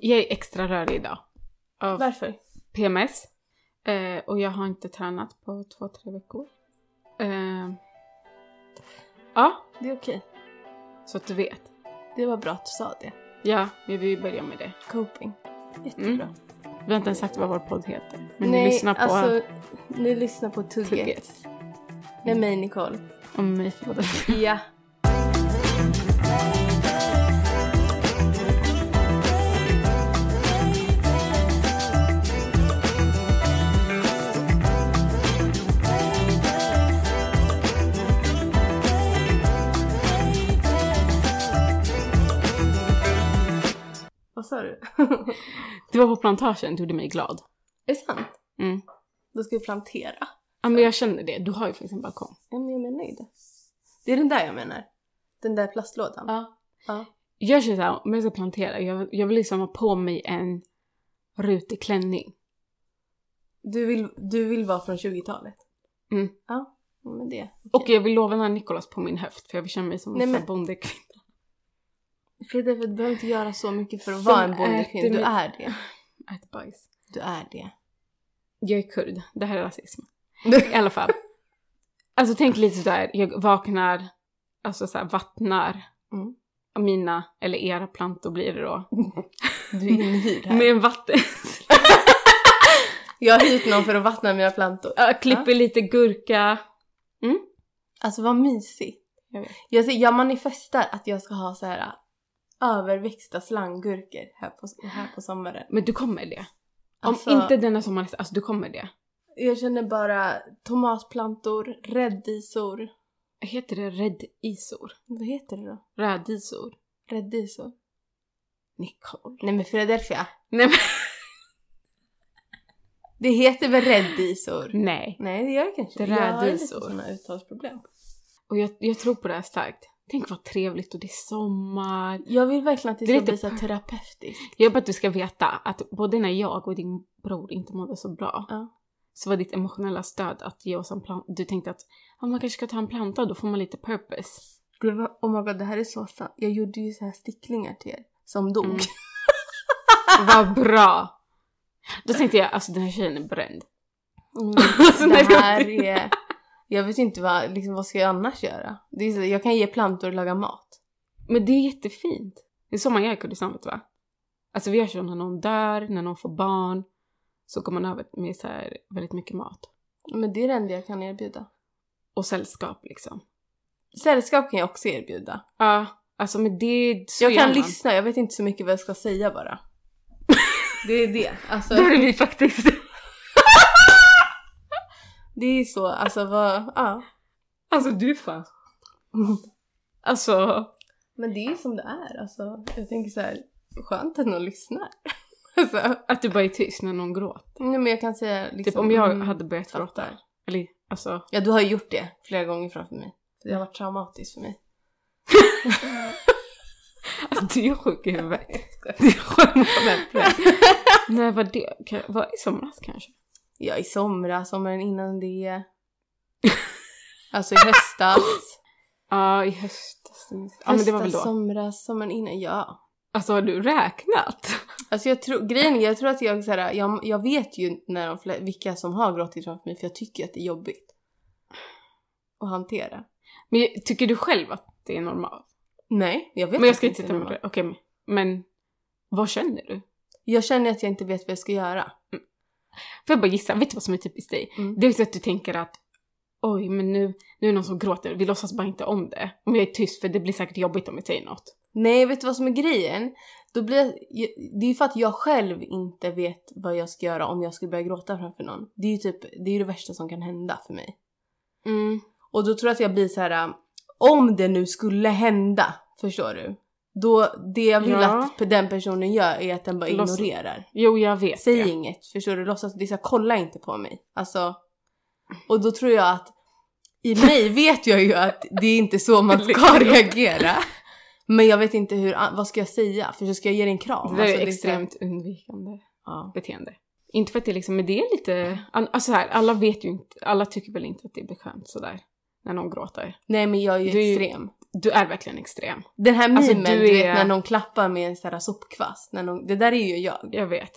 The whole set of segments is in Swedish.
Jag är extra rörig idag. Av Varför? PMS. Eh, och jag har inte tränat på två, tre veckor. Eh, ja, Det är okej. så att du vet. Det var bra att du sa det. Ja, vi börjar med det. Coping. Jättebra. Mm. Vi har inte ens sagt vad vår podd heter. Men Nej, ni lyssnar på alltså, ni lyssnar på Tugget. Tugget. Med mig Nicole. om mig förlåt. Ja. Vad sa du? Du var på plantagen, du gjorde mig glad. är det sant? Mm. Då ska vi plantera. Ja men jag känner det, du har ju faktiskt en balkong. Ja, men jag menar ju det. Det är den där jag menar. Den där plastlådan. Ja. Ja. Jag känner såhär, om jag ska plantera, jag, jag vill liksom ha på mig en rutig klänning. Du, vill, du vill vara från 20-talet? Mm. Ja, men det. Och jag vill lova den här Nicolas på min höft för jag vill känna mig som en men- bondekvinna. Frida, du behöver inte göra så mycket för att Som vara en bondekvinna. Du är det. Ät bajs. Du är det. Jag är kurd, det här är rasism. I alla fall. Alltså tänk lite sådär, jag vaknar, alltså såhär vattnar Mm. mina, eller era plantor blir det då. Du är inhyrd här. Med en vatten. Jag har hyrt någon för att vattna mina plantor. Jag klipper lite gurka. Alltså vad mysigt. Jag vet. Jag, ser- jag manifestar att jag ska ha så här överväxta slanggurkor här på, här på sommaren. Men du kommer det. Om Alltså, inte denna sommar, alltså du kommer det. Jag känner bara tomatplantor, räddisor. Heter det räddisor? Vad heter det då? Rädisor? Räddisor? Nicole. Nej men Philadelphia. Nej men Det heter väl räddisor? nej. Nej det gör det kanske Det är Jag har lite sådana uttalsproblem. Och jag, jag tror på det här starkt. Tänk vad trevligt och det är sommar. Jag vill verkligen att det Det är ska lite- bli så terapeutiskt. Jag vill att du ska veta att både när jag och din bror inte mådde så bra Ja. så var ditt emotionella stöd att ge oss en plan. Du tänkte att ja, man kanske ska ta en planta då får man lite purpose. Det var, oh my god det här är så sant. Jag gjorde ju så här sticklingar till er som dog. Mm. Vad bra! Då tänkte jag, alltså den här tjejen är bränd. Mm. Alltså, det här är... Jag vet inte vad, liksom, vad ska jag annars göra? Det är så, jag kan ge plantor och laga mat. Men det är jättefint. Det är så man gör i Kurdistan vet du va? Alltså vi gör så när någon dör, när någon får barn. Så går man över med så här väldigt mycket mat. Men det är det enda jag kan erbjuda. Och sällskap liksom. Sällskap kan jag också erbjuda. Ja, alltså med det så Jag kan man. lyssna, jag vet inte så mycket vad jag ska säga bara. Det är det. Alltså, Det är vi faktiskt. Det är så, alltså vad, ja. Alltså du fan. Alltså. Men det är ju som det är, alltså. Jag tänker så här, skönt att någon lyssnar. Alltså, Att du bara är tyst när någon gråter. nej, men jag kan säga liksom... Typ om jag mm, hade börjat fattar. gråta. Eller alltså. Ja, du har ju gjort det flera gånger framför mig. Det har varit traumatiskt för mig. alltså du är sjuk i huvudet. Du är sjuk Nej vad det? Kan- Var i somras kanske? Ja, i somras, sommaren innan det. Alltså i höstas. Ja, i höstas. Ja men det var väl Höstas, då. somras, sommaren innan, ja. Alltså har du räknat? Alltså jag tror, grejen är, jag tror att jag så här, jag, jag vet ju när de, flä- vilka som har gråtit framför mig för jag tycker att det är jobbigt. Att hantera. Men tycker du själv att det är normalt? Nej, jag vet Men jag ska inte med normalt. det. Okej, men vad känner du? Jag känner att jag inte vet vad jag ska göra. Får jag bara gissa, vet du vad som är typiskt dig? Mm. Det är så att du tänker att oj, men nu, nu är det någon som gråter, vi låtsas bara inte om det. Om jag är tyst för det blir säkert jobbigt om jag säger något. Nej, vet du vad som är grejen? Då blir jag, det är ju för att jag själv inte vet vad jag ska göra om jag skulle börja gråta framför någon. Det är ju typ, det är det värsta som kan hända för mig. Mm. Och då tror jag att jag blir så här. om det nu skulle hända, förstår du? Då, det jag vill Ja. att den personen gör är att den bara Låts- ignorerar. Jo, jag vet Säg det. inget, förstår du? Låtsas, det är så kolla inte på mig. Alltså, och då tror jag att i mig vet jag ju att det är inte så man ska reagera. Men jag vet inte hur, vad ska jag säga? För så ska jag ge dig en kram? Det Alltså, är så här- extremt undvikande Ja. beteende. Inte för att det liksom, men det är lite, alltså här, alla vet ju inte, alla tycker väl inte att det är bekvämt sådär. när någon gråter. Nej men jag är ju Du extrem. Du är verkligen extrem. Den här mimen Alltså, du, du vet är- när någon klappar med en sån här sopkvast. När någon, det där är ju jag. Jag vet.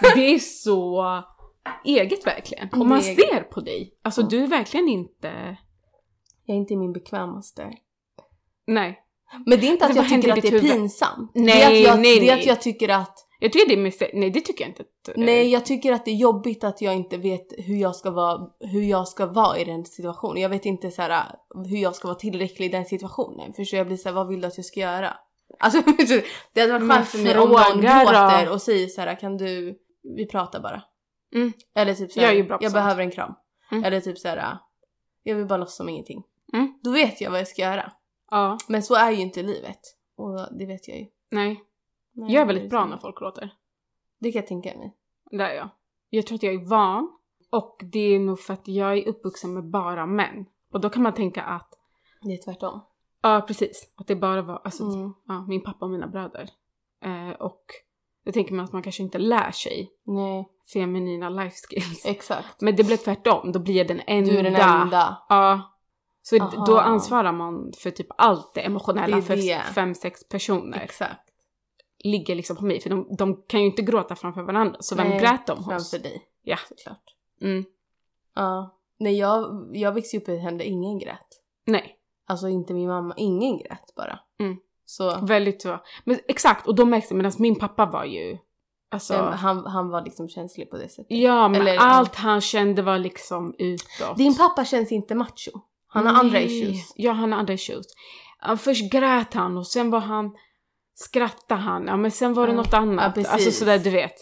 det är så eget verkligen. Och man eget. ser på dig. Alltså Ja. du är verkligen inte... Jag är inte min bekvämaste. Nej. Men det är inte att Alltså, jag tycker att det är huvud? pinsamt. Nej, det är att jag, nej, det är att nej. jag tycker att Jag tycker det är miste- Nej det tycker jag inte. att- Nej, jag tycker att det är jobbigt att jag inte vet hur jag ska vara, hur jag ska vara i den situationen. Jag vet inte så här, hur jag ska vara tillräcklig i den situationen. För så jag blir så här, vad vill du att jag ska göra? Alltså, det hade varit skönt för mig om någon gråter och säger så här, kan du, vi pratar bara. Mm. Eller typ så här, Jag jag, behöver en kram. Mm. Eller typ så här, jag vill bara låtsas som ingenting. Mm. Då vet jag vad jag ska göra. Ja. Men så är ju inte livet. Och det vet jag ju. Nej. Nej, Jag är det väldigt bra när folk gråter. Det kan jag tänka mig. Det är jag. Jag tror att jag är van. Och det är nog för att jag är uppvuxen med bara män. Och då kan man tänka att, Det är tvärtom. ja precis, att det bara var alltså, Mm. ja, min pappa och mina bröder. Eh, och då tänker man att man kanske inte lär sig Nej, feminina life skills. exakt. Men det blev tvärtom, då blir jag den enda. Du är den enda. Ja. Så Aha. då ansvarar man för typ allt det emotionella Det är för det. fem, sex personer. Exakt. Ligger liksom på mig, för de, de kan ju inte gråta framför varandra. Så vem Nej, grät de hos? Framför dig. Ja. Såklart. Mm. Ja. Nej, jag, jag växte upp i ett hem där ingen grät. Nej. Alltså inte min mamma, ingen grät bara. Mm. Så Väldigt så. Men exakt, och då märks det medan min pappa var ju... Alltså... han, han var liksom känslig på det sättet. ja, men eller- allt han kände var liksom utåt. Din pappa känns inte macho. Han har andra Nej. issues. Ja, han har andra issues. Först grät han och sen var han... Skrattade han, ja men sen var det Ja. något annat. Ja, alltså sådär du vet.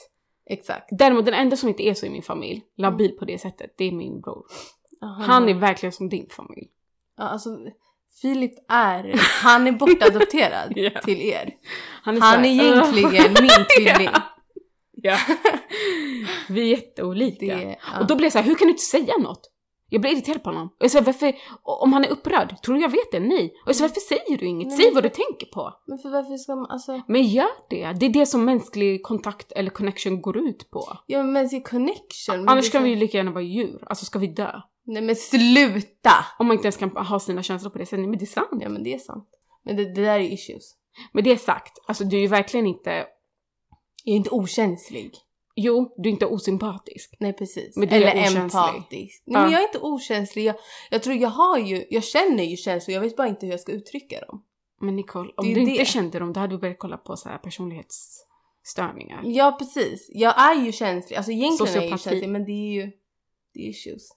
Exakt. Däremot den enda som inte är så i min familj, labil på det sättet, det är min bror. Ja, Han är verkligen som din familj. Ja, alltså Filip är, han är bortadopterad Ja. till er. Han är, Han är egentligen min tvilling. Ja. Vi är jätteolika. Det, ja. Och då blir jag så här, hur kan du inte säga något? Jag blir irriterad på honom. Och jag säger, varför, om han är upprörd, tror du jag vet det? Nej. Och jag säger, varför säger du inget? Nej, Säg vad du tänker på. Men för varför ska man, alltså, Men gör det. Det är det som mänsklig kontakt eller connection går ut på. ja men mänsklig connection. men Annars kan vi ju lika gärna vara djur. Alltså ska vi dö? Nej men sluta! Om man inte ens kan ha sina känslor på det sättet. Men det är sant. Ja men det är sant. Men det, det där är issues. Men det sagt, alltså du är ju verkligen inte... Jag är inte okänslig. Jo, du är inte osympatisk. Nej precis. Men du är Eller okänslig. empatisk. Nej Ja. men jag är inte okänslig. Jag, jag tror jag har ju, jag känner ju känslor, jag vet bara inte hur jag ska uttrycka dem. Men Nicole, om Det är du ju inte det. kände dem, då hade du börjat kolla på så här personlighetsstörningar. Ja precis. Jag är ju känslig. Alltså egentligen är jag ju Sociopati. känslig men det är ju, det är issues.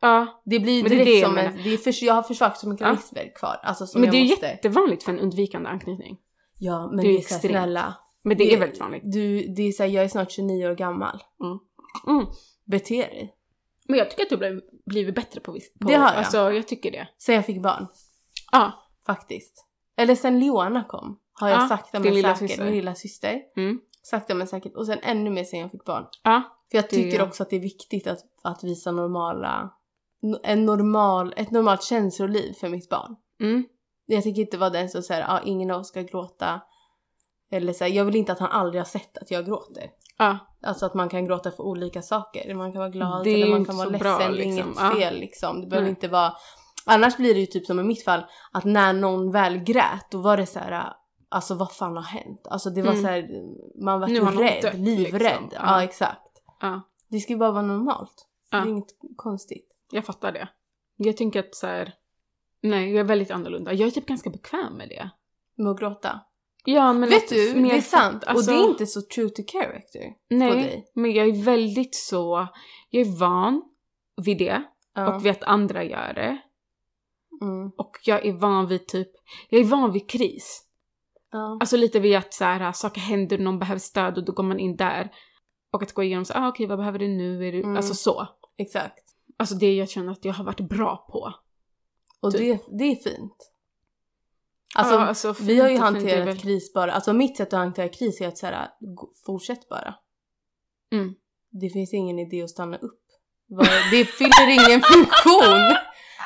Ja, Det blir ju det är direkt det som en, det är för, jag har försvarsmekanismer kvar. Alltså som men det är måste. jättevanligt för en undvikande anknytning. Ja men det det är är, här, extremt. snälla. Men det, Det- är väldigt vanligt. Du, det är så här, jag är snart 29 år gammal. Mm. Bete dig. Men jag tycker att du har blivit- bättre på. På, Det har jag. Alltså jag tycker det. Sen jag fick barn. Ja. Faktiskt. Eller sen Leona kom. Har jag Ja, sakta men lilla säkert. syster. Min lilla syster. Mm. Sakta men säkert. Och sen ännu mer sen jag fick barn. Ja. För jag Det- tycker också att det är viktigt att, att visa normala, en normal, ett normalt känsloliv för mitt barn. Mm. Jag tycker inte vara den som säger ah, ingen av oss ska gråta. Eller så här, jag vill inte att han aldrig har sett att jag gråter. Ja. Alltså att man kan gråta för olika saker. Man kan vara glad eller ju man kan vara ledsen. bra, liksom. inget Ja. fel liksom. Det behöver Nej. inte vara... Annars blir det ju typ som i mitt fall, att när någon väl grät då var det så här. Alltså vad fan har hänt? Alltså det var Mm. så här, man var någon rädd, dött, livrädd. liksom. Ja. Ja. exakt. Ja. Det ska ju bara vara normalt. Det är inget konstigt. Jag fattar det. Jag tänker att så här... Nej, jag är väldigt annorlunda. Jag är typ ganska bekväm med det. Med att gråta. Ja, men Vet du, det är sant. alltså- Och det är inte så true to character på Nej, dig. men jag är väldigt så... Jag är van vid det Ja. och vid att andra gör det. Mm. Och jag är van vid typ... Jag är van vid kris. Ja. Alltså lite vid att så här, saker händer, någon behöver stöd och då går man in där. Och att gå igenom så ah, okej vad behöver du nu? Är du... Mm. Alltså så. Exakt. Alltså det jag känner att jag har varit bra på. Och Typ. det, det är fint. Alltså, Ja, alltså, vi har ju hanterat väl- kris bara, alltså mitt sätt att hantera kris är att så här, fortsätt bara. Mm. Det finns ingen idé att stanna upp. Det fyller ingen funktion.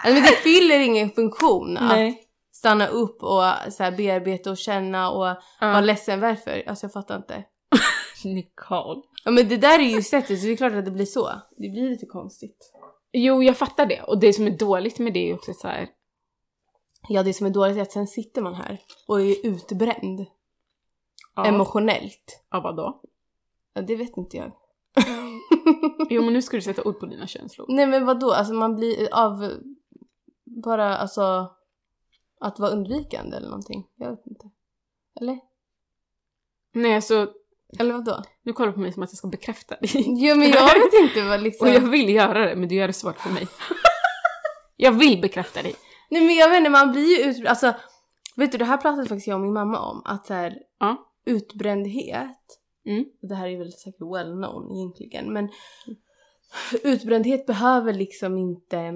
Alltså, men det fyller ingen funktion att Nej. stanna upp och så här, bearbeta och känna och vara Ja. ledsen. Varför? Alltså jag fattar inte. Nicole. Ja men det där är ju sättet så det är klart att det blir så. Det blir lite konstigt. Jo, jag fattar det. Och det som är dåligt med det är också så här. Ja, det som är dåligt är att sen sitter man här och är utbränd Ja, emotionellt. ja vadå? Ja, det vet inte jag. Jo, men nu ska du sätta ord på dina känslor. Nej men vadå, alltså man blir av bara alltså att vara undvikande eller någonting. Jag vet inte. Eller? Nej, alltså, Eller vadå? nu kollar du på mig som att jag ska bekräfta dig. Jo men jag vet inte vad liksom... Och jag vill göra det, men du gör det svårt för mig. jag vill bekräfta dig. Nej men jag inte, man blir ju ut... Alltså, vet du det här pratade faktiskt jag och min mamma om. Att så här, Ja. utbrändhet, Mm. det här är väl säkert well known egentligen, men utbrändhet behöver liksom inte...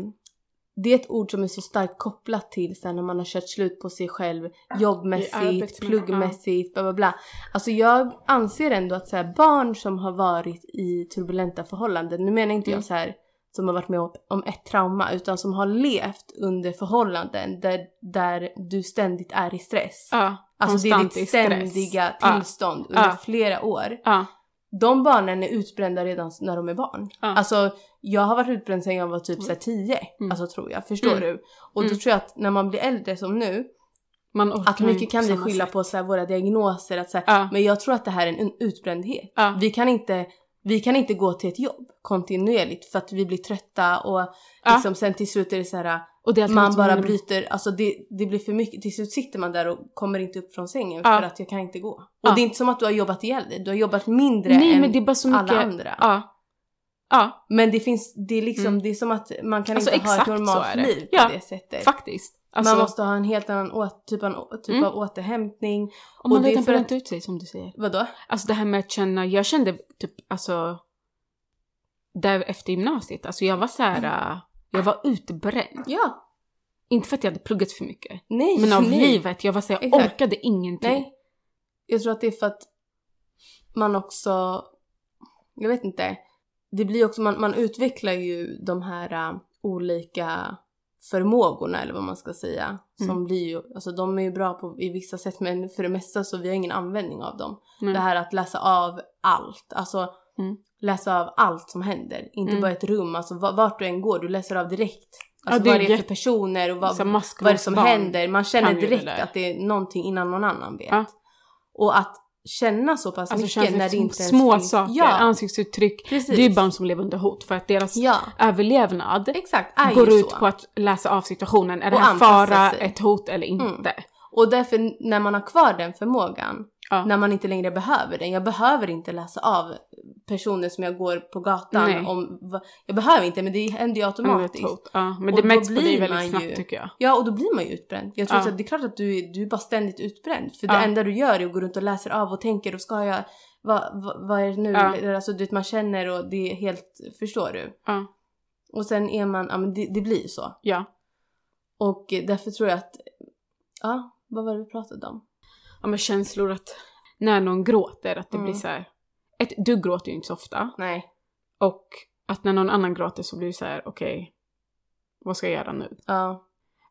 Det är ett ord som är så starkt kopplat till sen när man har kört slut på sig själv jobbmässigt, pluggmässigt, bla bla bla. Alltså jag anser ändå att så här, barn som har varit i turbulenta förhållanden, nu menar inte Mm. jag så här som har varit med om- ett trauma utan som har levt under förhållanden där, där du ständigt är i stress. Ja, Alltså det är ditt ständiga Ja. tillstånd under Ja. flera år. Ja, De barnen är utbrända redan när de är barn. Ja. Alltså jag har varit utbränd sedan jag var typ så här 10. Mm. Alltså tror jag. Förstår Mm. du? Och då Mm. tror jag att när man blir äldre som nu, att mycket kan vi skylla sätt. på så våra diagnoser. Att så här, Ja, Men jag tror att det här är en utbrändhet. ja, Vi kan inte vi kan inte gå till ett jobb kontinuerligt för att vi blir trötta och Ja. liksom sen till slut är det så här och det man bara med- bryter, alltså det, det blir för mycket. Till slut sitter man där och kommer inte upp från sängen Ja. för att jag kan inte gå. Och Ja. det är inte som att du har jobbat ihjäl dig, du har jobbat mindre Nej, än men det är bara så mycket... alla andra. Ja. Ja, Men det finns, det är liksom, Mm. det är som att man kan Alltså, inte ha ett normalt liv på Ja, det sättet. faktiskt. Alltså, Man måste ha en helt annan å, typ, av, typ Mm. av återhämtning. om man för bränt ut sig som du säger. Vadå? Alltså det här med att känna, jag kände typ alltså där efter gymnasiet, alltså jag var så här, äh, jag var utbränd. Ja. Inte för att jag hade pluggat för mycket, Nej. men av nej. livet. Jag var så här, jag Exakt. orkade ingenting. Nej. Jag tror att det är för att man också, jag vet inte, det blir också, man, man utvecklar ju de här äh, olika förmågorna eller vad man ska säga. Som Mm. blir ju, alltså de är ju bra på i vissa sätt men för det mesta så vi har ingen användning av dem. Nej. Det här att läsa av allt, alltså Mm. läsa av allt som händer. Inte Mm. bara ett rum, alltså va- vart du än går, du läser av direkt. Alltså det är vad det är för personer och vad, vad är det som maskrosbarn. händer. Man känner det direkt där. att det är någonting innan någon annan vet. Ja. Och att känna så pass Alltså mycket när det inte ens små finns. saker, Ja, ansiktsuttryck. precis. Det är barn som lever under hot för att deras Ja, överlevnad exakt. Går ut så. på att läsa av situationen. Är det här anpassa fara, sig. ett hot eller inte? Och därför när man har kvar den förmågan, Ja. när man inte längre behöver den. Jag behöver inte läsa av personer som jag går på gatan Nej. om. Jag behöver inte men det händer ju automatiskt. hot. Ja, men det märks på dig väldigt snabbt ju- tycker jag. Ja och då blir man ju utbränd. Jag tror Ja. att det är klart att du, du är bara ständigt utbränd. För Ja. det enda du gör är att gå runt och läser av och tänker och ska jag, vad, vad, vad är det nu? Ja. Alltså du vet man känner och det är helt, förstår du? Ja. Och sen är man, ja men det, det blir så. ja. Och därför tror jag att, ja vad var det vi pratade om? ja men känslor att när någon gråter att det Mm. blir så här. Ett, du gråter ju inte så ofta. Nej. Och att när någon annan gråter så blir det så här, okej, vad ska jag göra nu? Ja.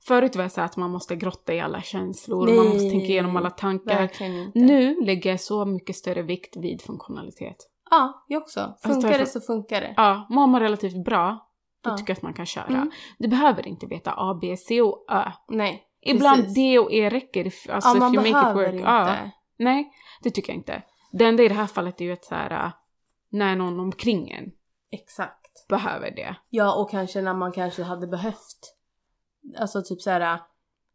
Förut var det så att man måste grotta i alla känslor, och man måste Nej, tänka igenom alla tankar. Nu lägger jag så mycket större vikt vid funktionalitet. Ja, jag också. Funkar därför- det så funkar det. Ja, mår man relativt bra, då Ja. tycker jag att man kan köra. Mm. Du behöver inte veta A, B, C och Ö. Nej. Ibland precis. D och E räcker. Alltså, ja, man if you make it behöver work. inte. Ja. Nej, det tycker jag inte. Det enda i det här fallet är ju att så här, äh, när någon omkring en Exakt. behöver det. Ja, och kanske när man kanske hade behövt. Alltså typ så här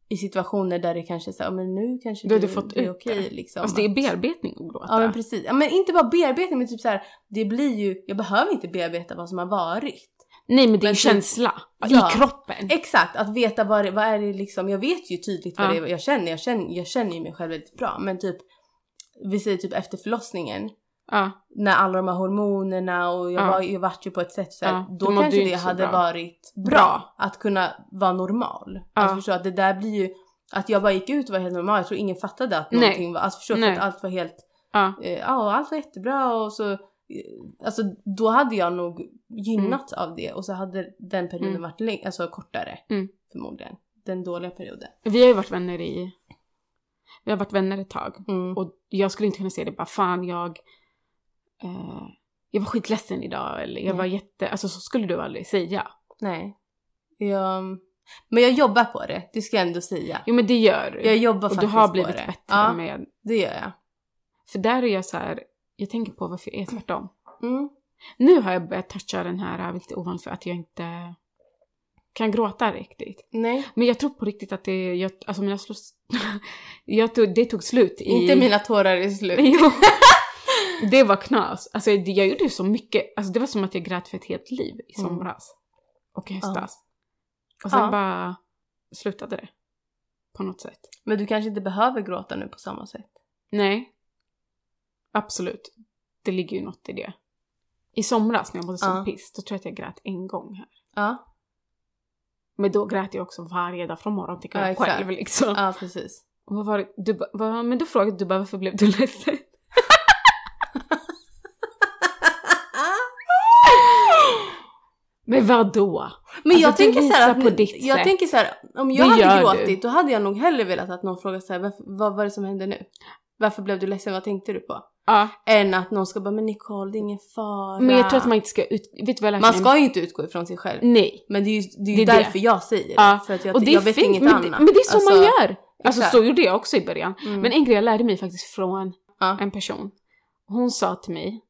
i situationer där det kanske är så här, "Ja, men nu kanske det, du fått det är okej det. liksom. Alltså det är bearbetning att gråta. Ja men precis. Ja, men inte bara bearbetning men typ så här, det blir ju, jag behöver inte bearbeta vad som har varit. Nej men det är en typ- känsla Ja. i kroppen. Exakt, att veta vad, det, vad är det liksom, jag vet ju tydligt vad Ja. det är jag känner. Jag känner, jag känner ju mig själv väldigt bra men typ, vi säger typ efter förlossningen. Ja, när alla de här hormonerna och jag, Ja. var, jag vart ju på ett sätt så här, Ja, då kanske det hade bra. varit bra, att kunna vara normal. Ja. Alltså förstå att det där blir ju, att jag bara gick ut och var helt normal, jag tror ingen fattade att Nej. någonting var, alltså förstå för Nej. att allt var helt, ja, eh, allt var jättebra och så, eh, alltså då hade jag nog gynnats av det och så hade den perioden Mm. varit läng- alltså kortare Mm. förmodligen. Den dåliga perioden. vi har ju varit vänner i... Vi har varit vänner ett tag. Mm. Och jag skulle inte kunna säga det bara fan jag... Eh, jag var skitledsen idag eller jag Nej. var jätte... Alltså så skulle du aldrig säga. Nej. Jag, men jag jobbar på det, det ska jag ändå säga. Jo men det gör du. Jag jobbar och du faktiskt har på blivit det. bättre Ja, med... det gör jag. För där är jag så här, jag tänker på varför jag är tvärtom. Mm. Nu har jag börjat toucha den här, vilket är ovanligt för att jag inte kan gråta riktigt. Nej, Men jag tror på riktigt att det, jag, alltså mina slås, jag tog, det tog slut i... inte mina tårar är slut. Jo. Det var knas. Alltså det- jag gjorde så mycket, alltså det var som att jag grät för ett helt liv i Mm. somras. Och i höstas. Och sen Ja. bara slutade det. På något sätt. Men du kanske inte behöver gråta nu på samma sätt. Nej. Absolut. Det ligger ju något i det. I somras när jag mådde som Ja. piss, då tror jag att jag grät en gång här. Ja, Men då grät jag också varje dag från morgon till kväll Ja, själv liksom. ja precis. Och vad var det? Du, vad, men då frågade du bara varför blev du ledsen? Men vad då? Men Alltså, jag tänker så här på ditt jag sätt. tänker så här, om jag Det hade gråtit du. då hade jag nog hellre velat att någon frågade så här, vad var det som hände nu? Varför blev du ledsen? Vad tänkte du på? Ja, Än att någon ska bara, men Nicole det är ingen fara. men jag tror att man inte ska ut... Vet du vad jag Man ska ju inte utgå ifrån sig själv. Nej. Men det är ju, det är Det är det. därför jag säger det. Ja, För att jag, Och det jag vet fint, inget men, annat. det- men det är så man Alltså, gör! Alltså exakt. så gjorde jag också i början. Mm. Men en grej jag lärde mig faktiskt från Ja, en person. Hon sa till mig,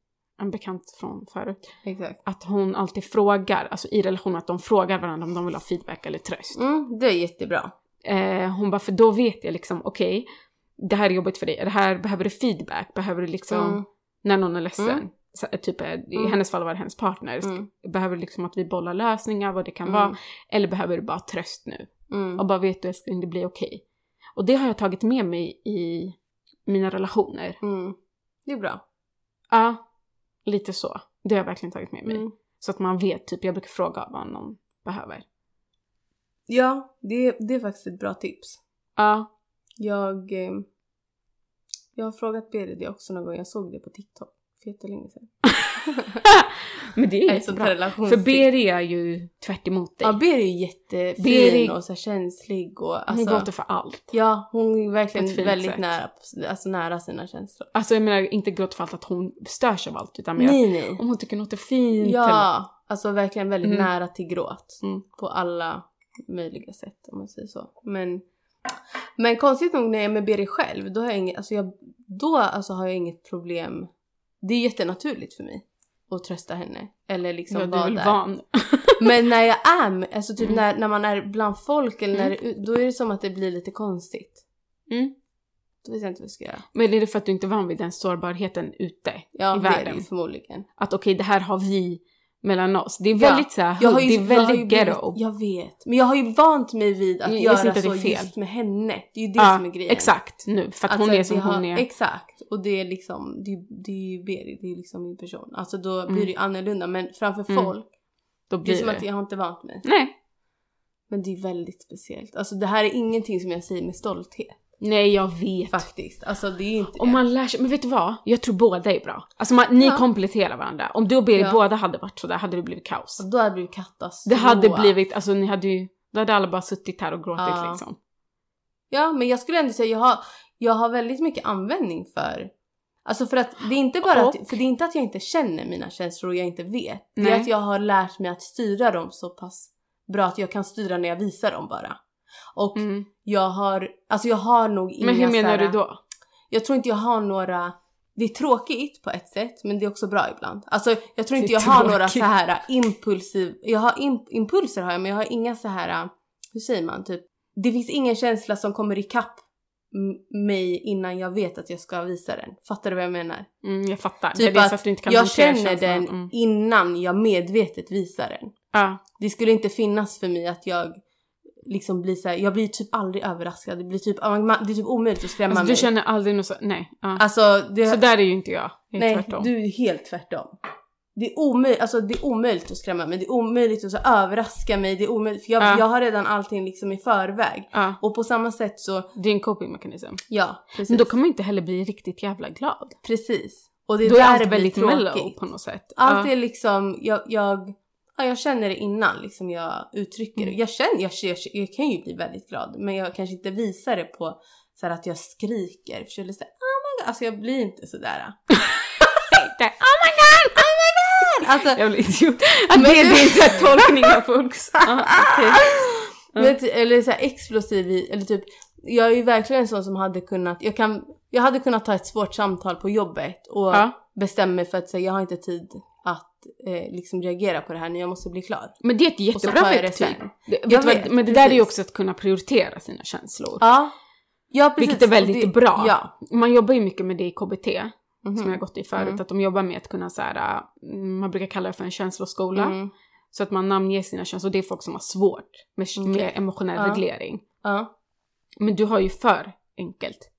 en bekant från förut, exakt. att hon alltid frågar, alltså i relation att de frågar varandra om de vill ha feedback eller tröst. Mm, det är jättebra. Eh, hon bara, för då vet jag liksom, okej, det här är jobbigt för dig, det här behöver du feedback, behöver du liksom, Mm. när någon är ledsen, Mm. så, typ eh, i Mm. hennes fall var det hennes partner, Mm. behöver du liksom att vi bollar lösningar, vad det kan Mm. vara, eller behöver du bara tröst nu? Och bara vet du älskling, det blir okej. Och det har jag tagit med mig i mina relationer. Det är bra. Ja, lite så. Det har jag verkligen tagit med mig. Så att man vet, typ jag brukar fråga vad någon behöver. Ja, det, det är faktiskt ett bra tips. Ja, Jag, eh, jag har frågat Berit det också någon gång. Jag såg det på TikTok för jättelänge sedan. men det är jättebra. här För. Beri är ju tvärt emot dig. Ja, Berit är ju jättefin Beri- och så känslig och Hon alltså, gråter för allt. Ja, hon är verkligen väldigt sätt. nära, alltså nära sina känslor. Alltså jag menar inte gråter för allt att hon störs av allt utan mer Nej, nej. om hon tycker något är fint. eller- Ja, alltså verkligen väldigt Mm. nära till gråt. Mm. På alla möjliga sätt om man säger så. Men, men konstigt nog när jag är med Berit själv, då har jag inget, alltså jag, då alltså har jag inget problem. Det är jättenaturligt för mig att trösta henne. Eller liksom ja, är vara där. van. Men när jag är med, alltså typ Mm. när, när man är bland folk eller när Mm. det, då är det som att det blir lite konstigt. Mm. Då vet jag inte vad jag ska göra. Men är det för att du inte är van vid den sårbarheten ute Ja, i det är det världen? ju förmodligen. Att okej, det här har vi mellan oss. Det är Ja. väldigt så här, Jag har ju, det är jag väldigt blivit- ghetto. Jag vet. Men jag har ju vant mig vid att Jag göra inte så det är fel. just med henne. Det är ju det Ja, som är grejen. exakt nu. För att Alltså, hon är som har, hon är. Exakt. Och det är liksom, det, det är ju Berit, det är liksom min person. Alltså då Mm. blir det ju annorlunda. Men framför Mm. folk, Då det är blir som det. att jag har inte vant mig. Nej. Men det är väldigt speciellt. Alltså det här är ingenting som jag säger med stolthet. Nej, jag vet. Faktiskt. Alltså det är inte det. Om man lär sig, men vet du vad? Jag tror båda är bra. Alltså man, ni Ja. kompletterar varandra. Om du och Berit Ja. båda hade varit sådär hade det blivit kaos. Och då hade det blivit katastrof. Det hade blivit, alltså ni hade ju, då hade alla bara suttit här och gråtit Ja. liksom. Ja, men jag skulle ändå säga jag har, jag har väldigt mycket användning för Alltså för att det är inte bara att, för det är inte att jag inte känner mina känslor och jag inte vet. Det Nej. är att jag har lärt mig att styra dem så pass bra att jag kan styra när jag visar dem bara. Och Mm. Jag har, alltså jag har nog inga Men hur menar såhär- du då? Jag tror inte jag har några, det är tråkigt på ett sätt men det är också bra ibland. Alltså jag tror inte jag är har några tråkigt. så här impulsiv, jag har imp, impulser har jag men jag har inga så här, hur säger man typ, det finns ingen känsla som kommer ikapp mig innan jag vet att jag ska visa den. Fattar du vad jag menar? Mm, jag fattar. Typ det är att att du inte kan jag känner känslan. den Mm. innan jag medvetet visar den. Ja. Det skulle inte finnas för mig att jag liksom blir så här, jag blir typ aldrig överraskad. Det blir typ, det är typ omöjligt att skrämma Alltså, mig. du känner aldrig något så, nej. Ja. Alltså, det, Så där är ju inte jag. Jag är nej, tvärtom. du är helt tvärtom. Det är, omöjligt, alltså det är omöjligt att skrämma mig, det är omöjligt att så överraska mig, det är omöjligt, för jag, Ja. jag har redan allting liksom i förväg. Ja. Och på samma sätt så, Det är en copingmekanism. ja precis. Men då kan man inte heller bli riktigt jävla glad. Precis. Och det är Då är där allt det blir väldigt tråkigt. mellow på något sätt. Allt är liksom, jag, jag, ja, jag känner det innan liksom jag uttrycker det. Mm. Jag känner, jag, jag, jag kan ju bli väldigt glad men jag kanske inte visar det på så att jag skriker. För jag såhär, oh my god, alltså jag blir inte sådär. Där. Oh my god! alltså, Jag blir idiot. Att Men det är du- här tolkning av folks... Ah, eller så här explosiv eller typ, jag är ju verkligen en sån som hade kunnat, jag kan, jag hade kunnat ta ett svårt samtal på jobbet och Ja. bestämma mig för att säga jag har inte tid eh, liksom reagera på det här nu, jag måste bli klar. Men det är ett jättebra det verktyg. sen. Det, vet men det där är ju också att kunna prioritera sina känslor. Ja. Ja precis. Vilket är väldigt det- bra. Ja. Man jobbar ju mycket med det i KBT, Mhm. som jag har gått i förut, Mm. att de jobbar med att kunna så här, mm, man brukar kalla det för en känsloskola. Mm. Så att man namnger sina känslor, det är folk som har svårt med, med Okej. emotionell Ja. reglering. Ja. Men du har ju för enkelt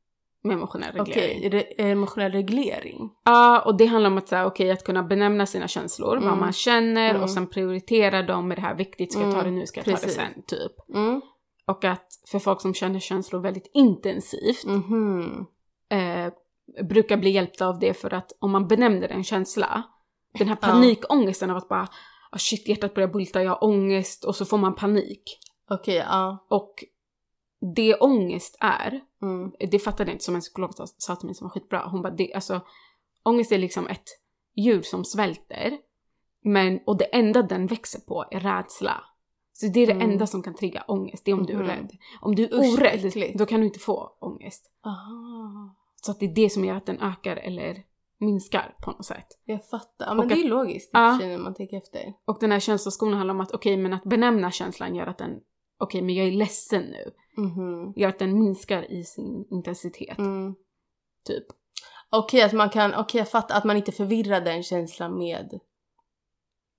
med emotionell reglering. Okej, re- emotionell reglering. Ja, och det handlar om att, här, okej, att kunna benämna sina känslor, vad Mm. man känner Mm. och sen prioritera dem med det här viktigt, ska jag ta det Mm, nu, ska jag ta det precis. sen, typ. Mm. Och att för folk som känner känslor väldigt intensivt Mhm. eh, brukar bli hjälpta av det för att om man benämner en känsla, den här panikångesten av att bara ah, shit hjärtat börjar bulta, jag har ångest och så får man panik. Okej, ja. Och det ångest är, Mm. det fattade jag inte som en psykolog sa- till mig som var skitbra. Hon bara, det, alltså ångest är liksom ett djur som svälter. Men, och det enda den växer på är rädsla. Så det är det Mm. enda som kan trigga ångest, det är om du är Mhm. rädd. Om du är orädd, då kan du inte få ångest. Aha. Så att det är det som gör att den ökar eller minskar på något sätt. Jag fattar. Ja, men Och det är att- logiskt Ja. när man tänker efter. Och den här känsloskolan handlar om att okej, men att benämna känslan gör att den, okej, men jag är ledsen nu. Mhm. Gör att den minskar i sin intensitet, Mm. typ. Okej, att man kan, okej jag fattar att man inte förvirrar den känslan med,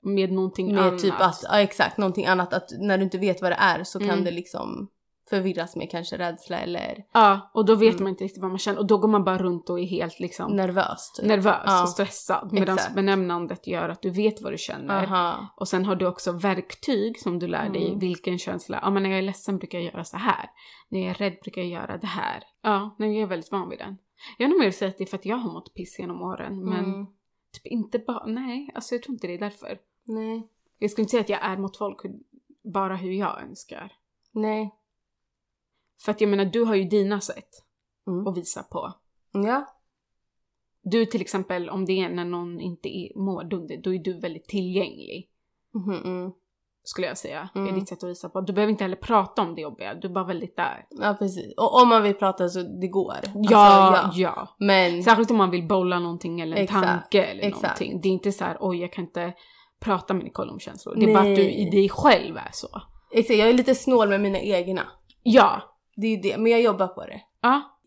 Med någonting med annat. typ att, ja exakt, någonting annat. Att när du inte vet vad det är så kan Mm. det liksom förvirras med kanske rädsla eller Ja, och då vet Mm. man inte riktigt vad man känner och då går man bara runt och är helt liksom nervös. Typ. nervös Ja. och stressad. Medan benämnandet gör att du vet vad du känner. Aha. Och sen har du också verktyg som du lär dig Mm. vilken känsla. Ja men när jag är ledsen brukar jag göra så här. När jag är rädd brukar jag göra det här. Ja, jag är väldigt van vid den. Jag har nog mer säga att det är för att jag har mått piss genom åren. Men Mm. typ inte bara, nej alltså jag tror inte det är därför. Nej. Jag skulle inte säga att jag är mot folk bara hur jag önskar. Nej. För att jag menar du har ju dina sätt Mm. att visa på. Ja. Du till exempel, om det är när någon inte är, mår dunder, då är du väldigt tillgänglig. Mhm, mm. Skulle jag säga. Det är Mm. ditt sätt att visa på. Du behöver inte heller prata om det jobbiga, du är bara väldigt där. Ja precis. Och om man vill prata så det går. Alltså, Ja, ja. Men Särskilt om man vill bolla någonting eller en Exakt, tanke eller exakt. någonting. Det är inte så här, oj jag kan inte prata med Nicole om känslor. Det är bara att du Nej. i dig själv är så. exakt, jag är lite snål med mina egna. Ja. Det är det, men jag jobbar på det. Ja.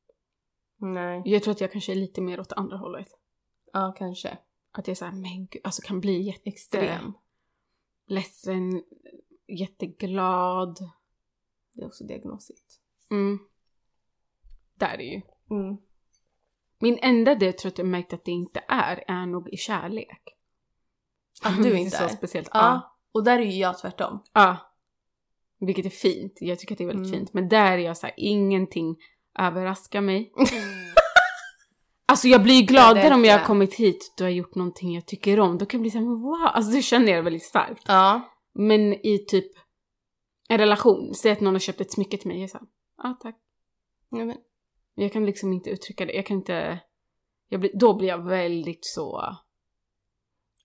Nej. Jag tror att jag kanske är lite mer åt andra hållet. Ja, kanske. Att jag är såhär, men gud, alltså kan bli Extrem. jätteledsen, jätteglad. Det är också diagnosigt. Mm. Där är ju. Mm. Min enda det jag tror att jag märkt att det inte är, är nog i kärlek. Att du Det är inte så speciellt. Ja. Ja. Och där är ju jag tvärtom. ja. Vilket är fint. Jag tycker att det är väldigt Mm. fint. Men där är jag så här, ingenting överraskar mig. Alltså jag blir gladare vet om jag har kommit hit och har gjort någonting jag tycker om. Då kan jag bli såhär, wow, alltså det känner jag väldigt starkt. Ja. Men i typ en relation, säg att någon har köpt ett smycke till mig, jag är såhär, ja tack. ja men, Jag kan liksom inte uttrycka det, jag kan inte, jag blir, då blir jag väldigt så,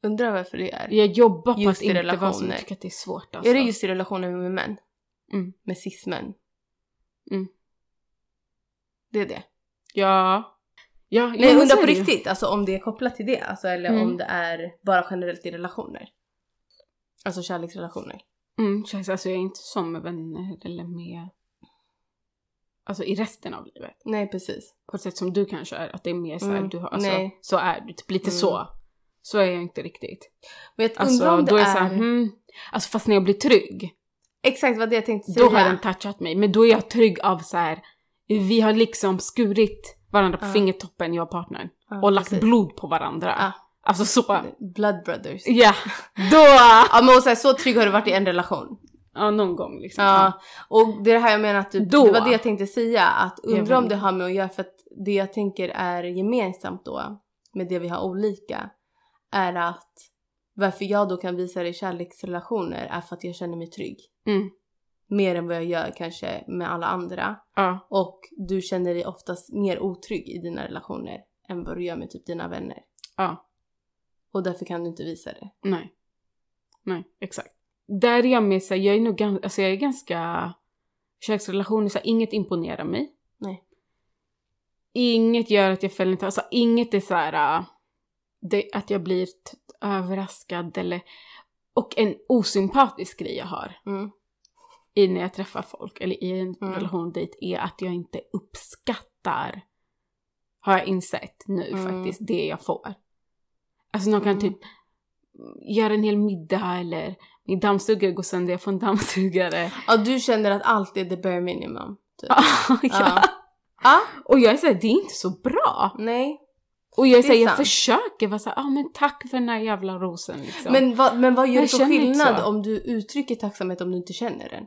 undrar varför det är. jag jobbar på Just att inte vara relationer. jag tycker att det är svårt alltså. Är det just i relationer med män? Mm. Med cis-män? Mm. Det är det. Ja. Ja, Nej, ja, jag undrar så på riktigt, alltså om det är kopplat till det, alltså, eller Mm. om det är bara generellt i relationer. Alltså kärleksrelationer. Mm, känns, alltså jag är inte som med vänner eller med, alltså i resten av livet. Nej, precis. På ett sätt som du kanske är, att det är mer såhär, Mm, du har, alltså, nej. så är du, typ lite Mm. så. Så är jag inte riktigt. Men jag Alltså undrar om det då är är... jag såhär, hmm, alltså fast när jag blir trygg, Exakt vad det jag tänkte säga. då har den touchat mig. Men då är jag trygg av så här. vi har liksom skurit varandra på Ja. fingertoppen, jag och partnern. Ja, Och lagt precis. blod på varandra. Ja. Alltså så. Blood brothers. Ja, då! Ja men och så, här, så trygg har du varit i en relation. Ja, någon gång liksom. Ja, och det är det här jag menar att typ, Då. det var det jag tänkte säga att undra om det har med att göra för att det jag tänker är gemensamt då med det vi har olika är att varför jag då kan visa det i kärleksrelationer är för att jag känner mig trygg. Mm. Mer än vad jag gör kanske med alla andra. Ja. Och du känner dig oftast mer otrygg i dina relationer än vad du gör med typ dina vänner. Ja. Och därför kan du inte visa det. Nej. Nej, exakt. Där är jag med såhär, jag är nog ganska, alltså jag är ganska, köksrelationer, så här, inget imponerar mig. Nej. Inget gör att jag fäller inte, alltså inget är såhär, äh, det, att jag blir överraskad eller, och en osympatisk grej jag har Mm. i när jag träffar folk eller i en Mm. relation dit är att jag inte uppskattar, har jag insett nu Mm. faktiskt, det jag får. Alltså någon kan Mm. typ göra en hel middag eller min dammsugare går sönder, jag får en dammsugare. Ja, du känner att allt är the bare minimum. Typ. ja. Ja. Ja, Och jag är såhär, det är inte så bra. nej. Och jag Det såhär, jag försöker vara såhär, ah, men tack för den här jävla rosen liksom. Men vad, men vad gör Jag det för inte skillnad om du uttrycker tacksamhet om du inte känner den?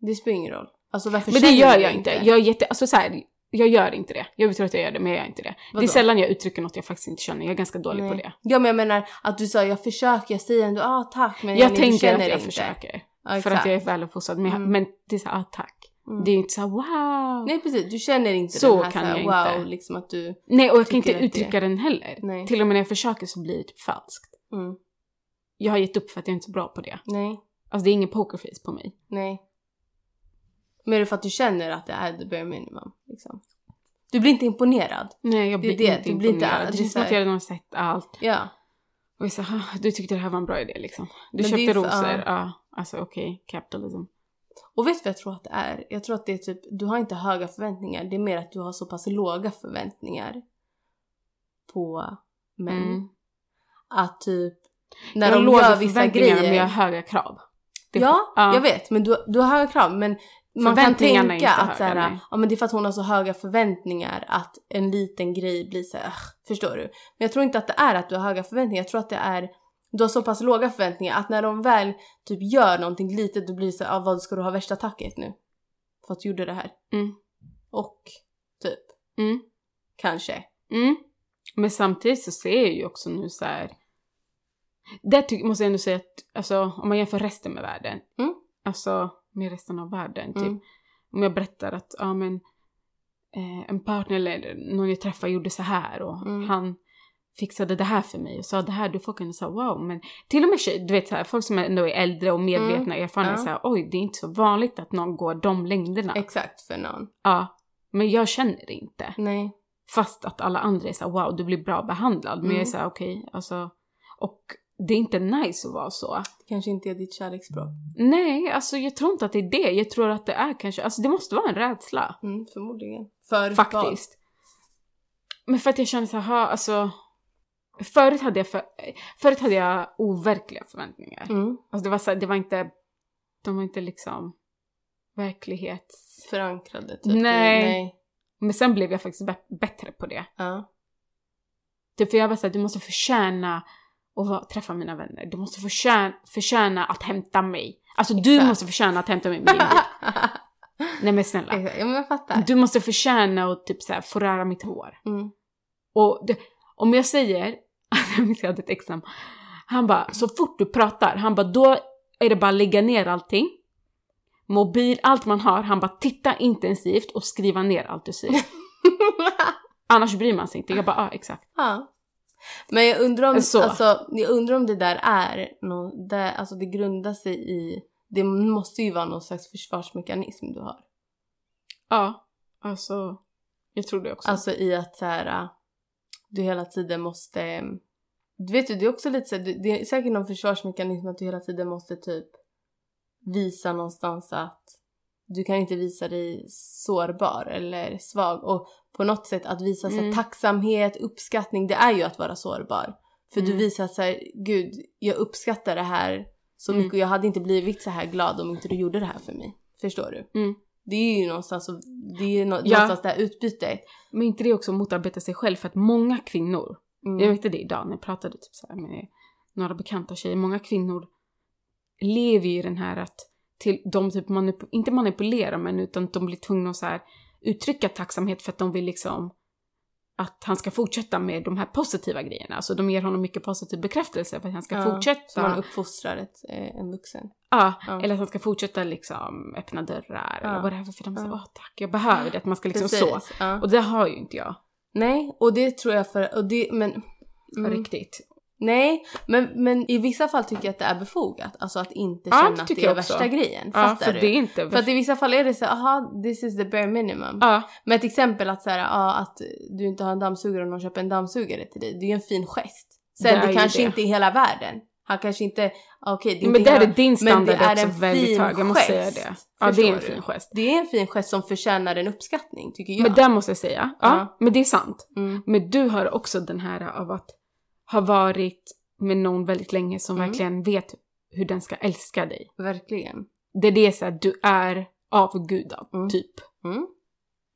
Det spelar ingen roll. Alltså varför Men det gör jag inte. Jag är jätte, alltså så här, jag gör inte det. Jag tror att jag gör det, men jag gör inte det. Det Vadå? är sällan jag uttrycker något jag faktiskt inte känner. Jag är ganska dålig på Nej. det. Ja men jag menar att du sa jag försöker, jag säger ändå ah tack men Jag du tänker att jag inte. försöker. Ja, för att jag är väluppfostrad. Men, jag- Mm. men det är så här, ah, tack. Mm. Det är ju inte så här, wow. Nej precis, du känner inte Så den här kan så här, jag wow inte. liksom att du... Nej, och jag kan inte att det- uttrycka den heller. Nej. Till och med när jag försöker så blir det typ falskt. Mm. Jag har gett upp för att jag är inte är så bra på det. Nej, Alltså det är ingen pokerface på mig. nej. Men är det för att du känner att det är the bare minimum? Liksom? Du blir inte imponerad? Nej, jag Det är blir det, inte du blir inte- imponerad. det det känns som att jag redan har sett allt. Ja. Och jag sa, ah, du tyckte det här var en bra idé liksom. Du Men det köpte för- rosor. ja. Ja, alltså okej, capitalism. Och vet du vad jag tror att det är? Jag tror att det är typ, du har inte höga förväntningar. Det är mer att du har så pass låga förväntningar på män. Mm. Att typ, när jag de gör vissa grejer. men jag har höga krav. Det- ja, ja. jag vet. Men du, du har höga krav. Men man kan tänka att höga, här, nej. ja, men det är för att hon har så höga förväntningar att en liten grej blir så här, förstår du? Men jag tror inte att det är att du har höga förväntningar. Jag tror att det är du har så pass låga förväntningar att när de väl typ gör någonting litet då blir det så här, ah, vad ska du ha värsta tacket nu? För att du gjorde det här. Mm. Och typ, Mm. kanske. Mm. Men samtidigt så ser jag ju också nu så här. Där måste jag ändå säga att, alltså om man jämför resten med världen. Mm. Alltså med resten av världen. Typ. Mm. Om jag berättar att, ja men eh, en partner eller någon jag träffade gjorde så här och Mm. han fixade det här för mig och sa det här, du folk kan säga wow, men till och med tjej, du vet så här, folk som ändå är äldre och medvetna och erfarna Mm. Ja. så här, oj, det är inte så vanligt att någon går de längderna. Exakt för någon. ja, men jag känner det inte. Nej. Fast att alla andra är så här, wow, du blir bra behandlad. Men Mm. jag är så här, okej, alltså. Och det är inte nice att vara så. Kanske inte är ditt kärleksspråk. Nej, alltså jag tror inte att det är det. Jag tror att det är kanske, alltså det måste vara en rädsla. Mm, förmodligen. För Faktiskt. Men för att jag känner så här, alltså. Förut hade jag, för, förut hade jag overkliga förväntningar. Mm. Alltså det var så det var inte, de var inte liksom verklighets... Förankrade typ. Nej. Nej. Men sen blev jag faktiskt bä- bättre på det. Ja. Typ för jag var såhär, du måste förtjäna att träffa mina vänner. Du måste förtjäna, förtjäna att hämta mig. Alltså du Exakt. måste förtjäna att hämta mig med din bil. Nej men snälla. Exakt. ja men jag fattar. Du måste förtjäna att typ såhär få röra mitt hår. Mm. Och det, om jag säger, jag minns jag hade ett ex som- han bara, så fort du pratar, han bara då är det bara att lägga ner allting. Mobil, allt man har, han bara titta intensivt och skriva ner allt du säger. Annars bryr man sig inte. Jag bara, ja ah, exakt. ja. Men jag undrar om, Så. alltså, jag undrar om det där är nå det, alltså det grundar sig i, det måste ju vara någon slags försvarsmekanism du har. Ja, alltså jag tror det också. Alltså i att så här, du hela tiden måste, du vet ju det är också lite så det är säkert någon försvarsmekanism att du hela tiden måste typ visa någonstans att du kan inte visa dig sårbar eller svag och på något sätt att visa så Mm. tacksamhet, uppskattning, det är ju att vara sårbar. För du Mm. visar att så här, gud, jag uppskattar det här så Mm. mycket och jag hade inte blivit så här glad om inte du gjorde det här för mig. Förstår du? Mm. Det är ju någonstans, det är nå- Ja. någonstans det här utbytet. Men inte det också motarbeta sig själv för att många kvinnor, Mm. jag märkte det idag när jag pratade typ så med några bekanta tjejer, många kvinnor lever ju i den här att till, de typ manip- inte manipulerar men utan de blir tvungna att så här uttrycka tacksamhet för att de vill liksom att han ska fortsätta med de här positiva grejerna. Alltså de ger honom mycket positiv bekräftelse för att han ska Ja, fortsätta. Så man uppfostrar ett, eh, en vuxen. Ja, Ja. eller att han ska fortsätta liksom öppna dörrar Ja. eller whatever för de säger Ja. åh tack, jag behöver det, att man ska liksom så. Precis, Ja. Och det har ju inte jag. Nej, och det tror jag för, och det, men Mm. riktigt. Nej, men, men i vissa fall tycker jag att det är befogat. Alltså att inte Ja, känna det att det är också. värsta grejen. Ja, Fattar för du? det är inte... För att i vissa fall är det så aha, this is the bare minimum. Ja, Men ett exempel att, så här, ja, att du inte har en dammsugare och någon köper en dammsugare till dig. Det är ju en fin gest. Det Sen det, ju kanske det. inte är hela världen. Han kanske inte, okej det är men inte där är din men standard det är också väldigt hög, jag måste säga gest. det. Ja, det är en fin du? gest. Det är en fin gest som förtjänar en uppskattning tycker jag. Men där måste jag säga, ja, Ja. men det är sant. mm. Men du har också den här av att ha varit med någon väldigt länge som Mm. verkligen vet hur den ska älska dig. Verkligen. Det är det så här, du är avgudad, Mm. typ. Mm.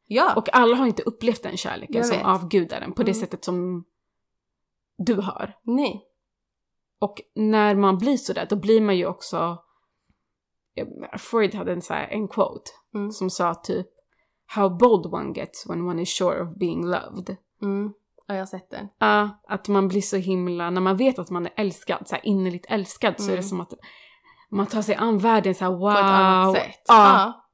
Ja. Och alla har inte upplevt den kärleken Jag som vet. avgudar den på det Mm. sättet som du har. Nej. Och när man blir sådär, då blir man ju också... Freud hade en, så här, en quote Mm. som sa typ How bold one gets when one is sure of being loved. Mm. Ja, jag har sett den. Ja, att man blir så himla, när man vet att man är älskad, så här innerligt älskad, så är det Mm. som att man tar sig an världen så här wow. På ett annat sätt. Ja,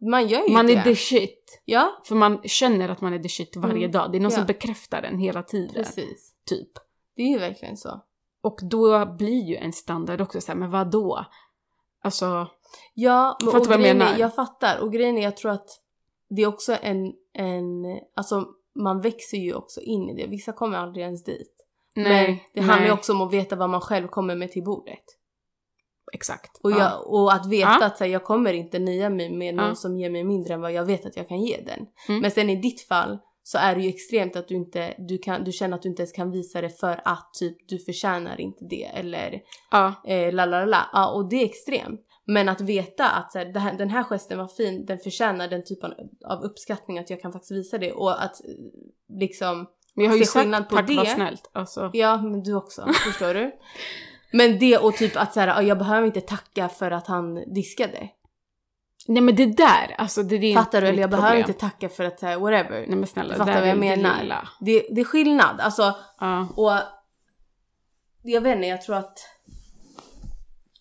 Ja. Man gör ju man det. är the shit. Ja, För man känner att man är the shit varje Mm. dag. Det är någon Ja. som bekräftar den hela tiden. precis. Typ. Det är ju verkligen så. Och då blir ju en standard också så här, men vad då? Alltså, Ja, men, Fattar vad jag grejen är, menar? jag fattar. Och grejen är, jag tror att det är också en, en, alltså man växer ju också in i det. Vissa kommer aldrig ens dit. nej. men det handlar ju nej, också om att veta vad man själv kommer med till bordet. Exakt. Och, ja. jag, och att veta Ja. att så här, jag kommer inte nöja mig med någon Ja. som ger mig mindre än vad jag vet att jag kan ge den. Mm. Men sen i ditt fall så är det ju extremt att du inte, du, kan, du känner att du inte ens kan visa det för att typ du förtjänar inte det eller ja. eh, la la la. Ja, och det är extremt. Men att veta att så här, den här gesten var fin, den förtjänar den typen av uppskattning att jag kan faktiskt visa det och att eh, liksom, Men jag har ju sagt på tack det. var snällt. Alltså. ja men du också, förstår du? Men det och typ att så här, ja, jag behöver inte tacka för att han diskade. Nej men det där, alltså det, det är Fattar du? Eller jag behöver problem. inte tacka för att här, whatever. Nej men snälla, fattar där vad jag det menar. Det, det är skillnad. Alltså, Ja. och jag vet inte, jag tror att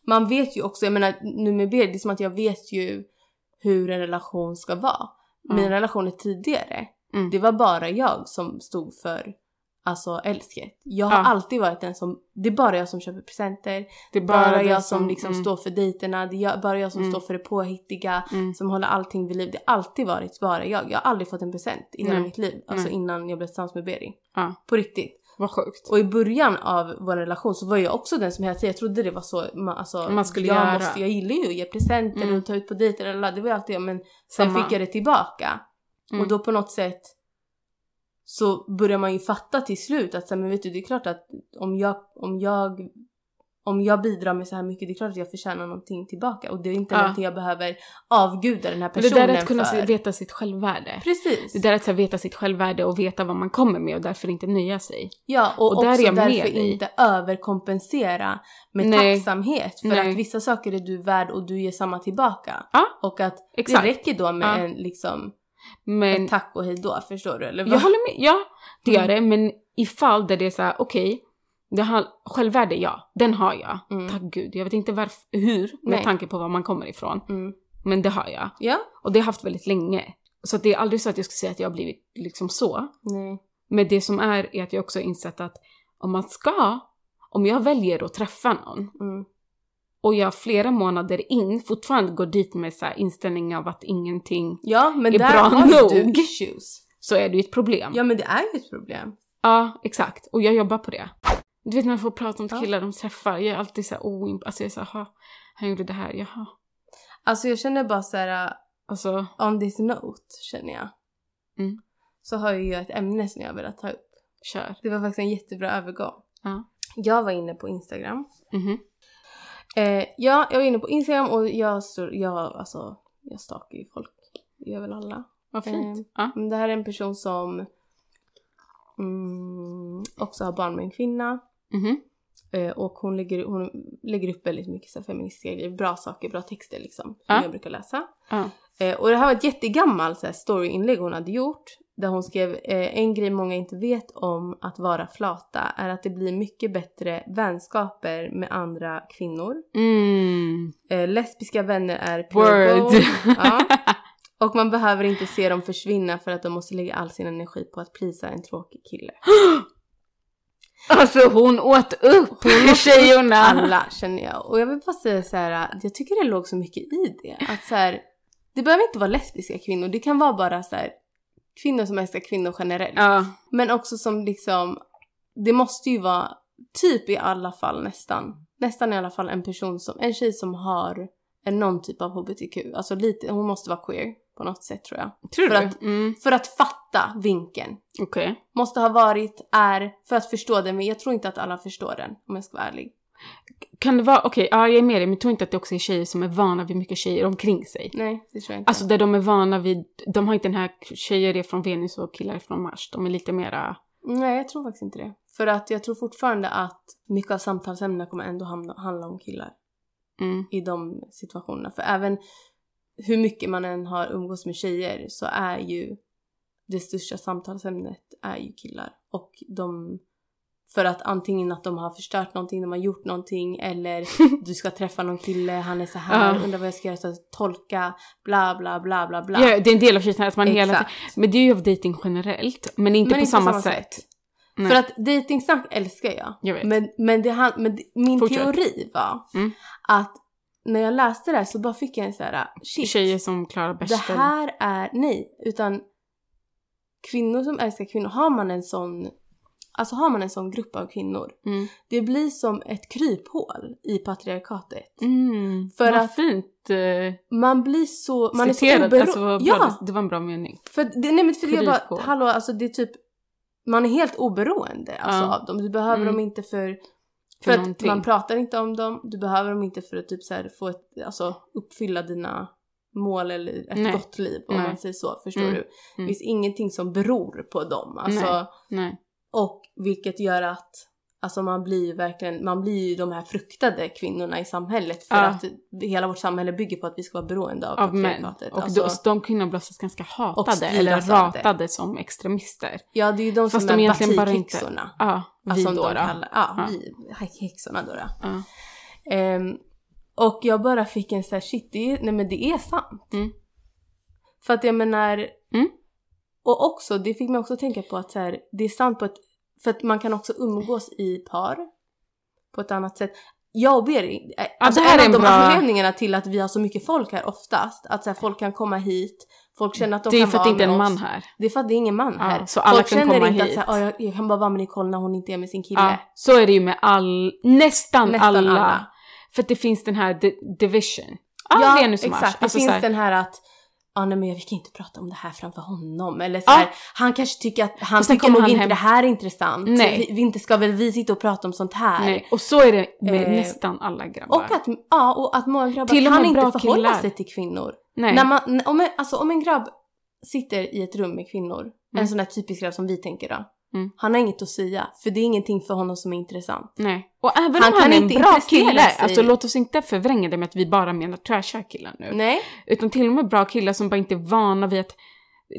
man vet ju också, jag menar nu med Berit, det är som att jag vet ju hur en relation ska vara. Ja. Mina relationer tidigare, Mm. det var bara jag som stod för alltså älsket. Jag har Ja. alltid varit den som, det är bara jag som köper presenter, Det är bara, det jag som liksom mm, står för dejterna, det är bara jag som Mm. står för det påhittiga, Mm. som håller allting vid liv. Det har alltid varit bara jag. Jag har aldrig fått en present i hela mitt liv, alltså innan jag blev tillsammans med Beri. Ja. På riktigt. Vad sjukt. Och i början av vår relation så var jag också den som hela tiden, jag trodde det var så, man, alltså, Man skulle jag, göra. Måste, jag gillar ju att ge presenter Mm. och ta ut på dejter, eller, det var ju alltid jag, men sen Samma. fick jag det tillbaka. Mm. Och då på något sätt så börjar man ju fatta till slut att så här, men vet du, det är klart att om jag, om jag om jag bidrar med så här mycket, det är klart att jag förtjänar någonting tillbaka. Och det är inte Ja. någonting jag behöver avguda den här Men det personen där är att kunna för. veta sitt självvärde. Precis. Det där är att här, veta sitt självvärde och veta vad man kommer med och därför inte nöja sig. Ja, och, Och där är också jag därför inte överkompensera med Nej. tacksamhet. För Nej. att vissa saker är du värd och du ger samma tillbaka. Ja, Och att exakt. det räcker då med Ja. en liksom, Men ett tack och hej då, förstår du? Eller jag vad? håller med, ja det gör Mm. det. Men i fall där det är så här, okej, har, självvärde ja, den har jag. Mm. Tack gud. Jag vet inte varför, hur, med Nej. tanke på var man kommer ifrån. Mm. Men det har jag. Ja? Och det har jag haft väldigt länge. Så det är aldrig så att jag ska säga att jag har blivit liksom så. Nej. Men det som är, är att jag också har insett att om man ska, om jag väljer att träffa någon Mm. Och jag flera månader in fortfarande går dit med så inställning av att ingenting, Ja, men Är där bra har du nog. issues. så är det ju ett problem. Ja, men det är ju ett problem. Ja, exakt. Och jag jobbar på det. Du vet när man får prata om Ja. killar de träffar, jag är alltid så här oimp... Alltså jag är så här, "Ha, han gjorde det här, jaha. Alltså jag känner bara så här, uh, Alltså, on this note känner jag. Mm. Så har jag ju ett ämne som jag velat ta upp. kör. Det var faktiskt en jättebra övergång. Ja. Jag var inne på Instagram. Mhm. Eh, ja, jag var inne på Instagram och jag, står, jag, alltså, jag stalkar ju folk. Det gör väl alla. Vad fint. Eh, ja. Det här är en person som mm, också har barn med en kvinna. Mhm. Eh, och hon lägger, hon lägger upp väldigt mycket så här, feministiska grejer, bra saker, bra texter liksom. Som Ja. jag brukar läsa. Ja. Eh, och det här var ett jättegammalt så här, storyinlägg hon hade gjort. Där hon skrev eh, en grej många inte vet om att vara flata är att det blir mycket bättre vänskaper med andra kvinnor. Mm. Eh, lesbiska vänner är Word. Ja. Och man behöver inte se dem försvinna för att de måste lägga all sin energi på att plisa en tråkig kille. Alltså hon åt upp tjejerna. Alla känner jag. Och jag vill bara säga så här, jag tycker det låg så mycket i det. Att så här, det behöver inte vara lesbiska kvinnor, det kan vara bara så här, kvinnor som älskar kvinnor generellt. Ja. Men också som liksom, det måste ju vara typ i alla fall nästan, nästan i alla fall en person som, en tjej som har en någon typ av hbtq. Alltså lite, hon måste vara queer på något sätt tror jag. Tror För du? att- mm. För att fatta vinkeln. Okej. Måste ha varit, är, för att förstå den, men jag tror inte att alla förstår den om jag ska vara ärlig. Kan det vara, okej, ja jag är med dig, men jag tror inte att det också är tjejer som är vana vid mycket tjejer omkring sig. Nej, det tror jag inte. Alltså där de är vana vid, de har inte den här tjejer är från Venus och killar är från Mars. De är lite mera, Nej, jag tror faktiskt inte det. För att jag tror fortfarande att mycket av samtalsämnena kommer ändå hamna, handla om killar mm, i de situationerna. För även hur mycket man än har umgås med tjejer så är ju det största samtalsämnet är ju killar. Och de, för att antingen att de har förstört någonting, de har gjort någonting eller du ska träffa någon kille, han är så här, Ja. undrar vad jag ska göra, så att tolka, bla bla bla bla bla. ja, det är en del av tjejerna att man hela Exakt. men det är ju av dating generellt, men inte Men på inte samma, sätt. Nej. För att dejtingsnack älskar jag. Jag. Men, men, det, men det- min Fortsätt. teori var Mm. att när jag läste det här så bara fick jag en så här, shit. Tjejer som klarar det Bechdel. här är, nej, utan kvinnor som älskar kvinnor, har man en sån, alltså har man en sån grupp av kvinnor, Mm. det blir som ett kryphål i patriarkatet. Mm. För Vad att- fint eh, Man blir så, man är så citerat, oberoende. alltså ja, det, det var en bra mening. för det, nej men för jag bara, hallå alltså det är typ, man är helt oberoende alltså, Ja. av dem. Du behöver Mm. dem inte för För, För att man pratar inte om dem, du behöver dem inte för att typ så här få ett, alltså uppfylla dina mål eller ett Nej. gott liv om Nej. man säger så. Förstår Mm. du? Det Mm. finns ingenting som beror på dem. Alltså, Nej. Nej. Och vilket gör att alltså man blir verkligen, man blir ju de här fruktade kvinnorna i samhället för Ja. att hela vårt samhälle bygger på att vi ska vara beroende av, Av män. Och Alltså, de, de kvinnorna blir oftast ganska hatade eller ratade som extremister. ja, det är ju de Fast som de är batikhäxorna. Ja, vi Alltså, då. då. kallar, ja, Ja. vi, häxorna då. då. Ja. Ehm, och jag bara fick en sån här shit, det är, nej men det är sant. Mm. För att jag menar, Mm. Och också, det fick mig också tänka på att så här, det är sant på ett, för att man kan också umgås i par på ett annat sätt. Jag och Beri, eh, alltså det här en är av en de bra- anledningarna till att vi har så mycket folk här oftast, att så här, folk kan komma hit, folk känner att de Det är kan för att vara det inte är med en oss. man här. Det är för att det är ingen man Ja, här. så alla folk kan känner komma inte hit. att så här, "Ah, jag, jag kan bara vara med Nicole när hon inte är med sin kille. Ja, så är det ju med all, nästan, Nästan alla. alla. För att det finns den här di- division. Och Mars. exakt. Det Alltså finns här, den här att ah, nej men jag kan inte prata om det här framför honom. Eller så här, han kanske tycker att han tycker nog inte hem- det här är intressant. Nej. Vi, vi inte ska väl vi sitta och prata om sånt här. nej. Och så är det med Eh, nästan alla grabbar. Och att, ja, och att många grabbar Till kan inte förhålla killar. sig till kvinnor. nej. När man, om, en, alltså, om en grabb sitter i ett rum med kvinnor, en Mm. sån där typisk grabb som vi tänker då. Mm. Han har inget att säga, för det är ingenting för honom som är intressant. Nej. Och även Han om han är en bra kille, sig. alltså låt oss inte förvränga det med att vi bara menar trashiga killar nu. Nej, Utan till och med bra killar som bara inte är vana vid att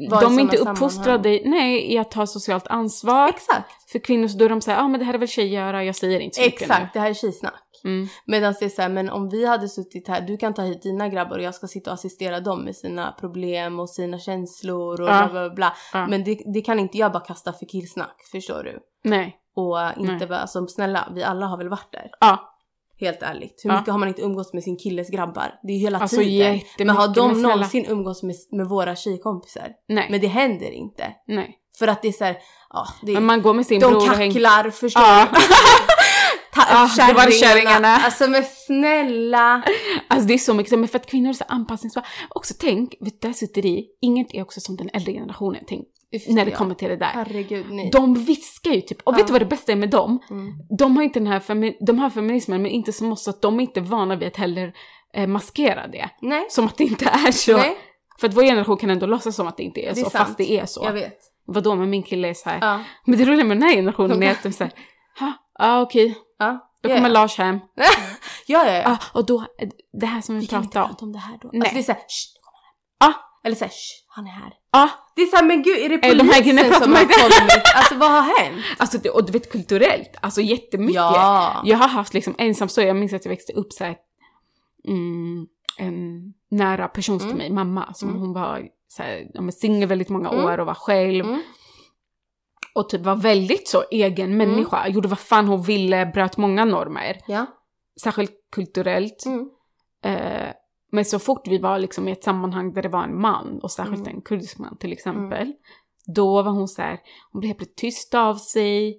Vara i de är inte uppfostrade nej, i att ta socialt ansvar. exakt. För kvinnor så då är de säger, ja ah, men det här är väl tjejer göra, jag säger inte så mycket Exakt, det här är tjejsnack. Mm. Medan det är så här, men om vi hade suttit här, du kan ta hit dina grabbar och jag ska sitta och assistera dem med sina problem och sina känslor och Ja. bla bla bla. Ja. Men det, det kan inte jag bara kasta för killsnack, förstår du? Nej. Och inte Nej. bara, alltså snälla, vi alla har väl varit där. Ja. Helt ärligt. Hur Ja. mycket har man inte umgåtts med sin killes grabbar? Det är ju hela Alltså tiden. Men har de men någonsin umgåtts med, med våra tjejkompisar? Nej. Men det händer inte. Nej. För att det är såhär, ja, det Men man går med sin de bror och kacklar, förstår Ja. Ta- Ja, det var kärringarna. Alltså men snälla. Alltså det är så mycket, men för att kvinnor är så anpassningsbara. Också tänk, vet du, där sitter i, inget är också som den äldre generationen, tänk, när det kommer till det där. Herregud, nej. De viskar ju typ, och Ja. vet du vad det bästa är med dem? Mm. De har inte den här, femi- de har feminismen men inte som oss, så att de är inte vana vid att heller eh, maskera det. Nej, Som att det inte är så. nej, För att vår generation kan ändå låtsas som att det inte är, Det är så, sant. fast det är så. jag vet. Vadå, men min kille är så här. Ja, Men det roliga med den här generationen är att de säger, ah, okej, ja. då kommer ja. Lars hem. ja, ja, ja. Ah, och då, det här som vi, Vi kan inte pratar om. prata om det här då. Nej. Alltså det är såhär, shh, nu kommer han hem. Ah. Eller såhär, shh, han är här. Ah, Det är såhär, men gud, är det Eh, de här polisen som har inte. kommit? Alltså vad har hänt? alltså, det, och du vet kulturellt, alltså jättemycket. Ja. Jag har haft liksom ensamstående, jag minns att jag växte upp så här, mm, en nära person till Mm. mig, mamma, som Mm. hon var singel väldigt många Mm. år och var själv. Mm. Och typ var väldigt så egen Mm. människa. Gjorde vad fan hon ville, bröt många normer. Ja. Särskilt kulturellt. Mm. Eh, men så fort vi var liksom i ett sammanhang där det var en man, och särskilt Mm. en kurdisk man till exempel, då var hon så här, hon blev helt tyst av sig,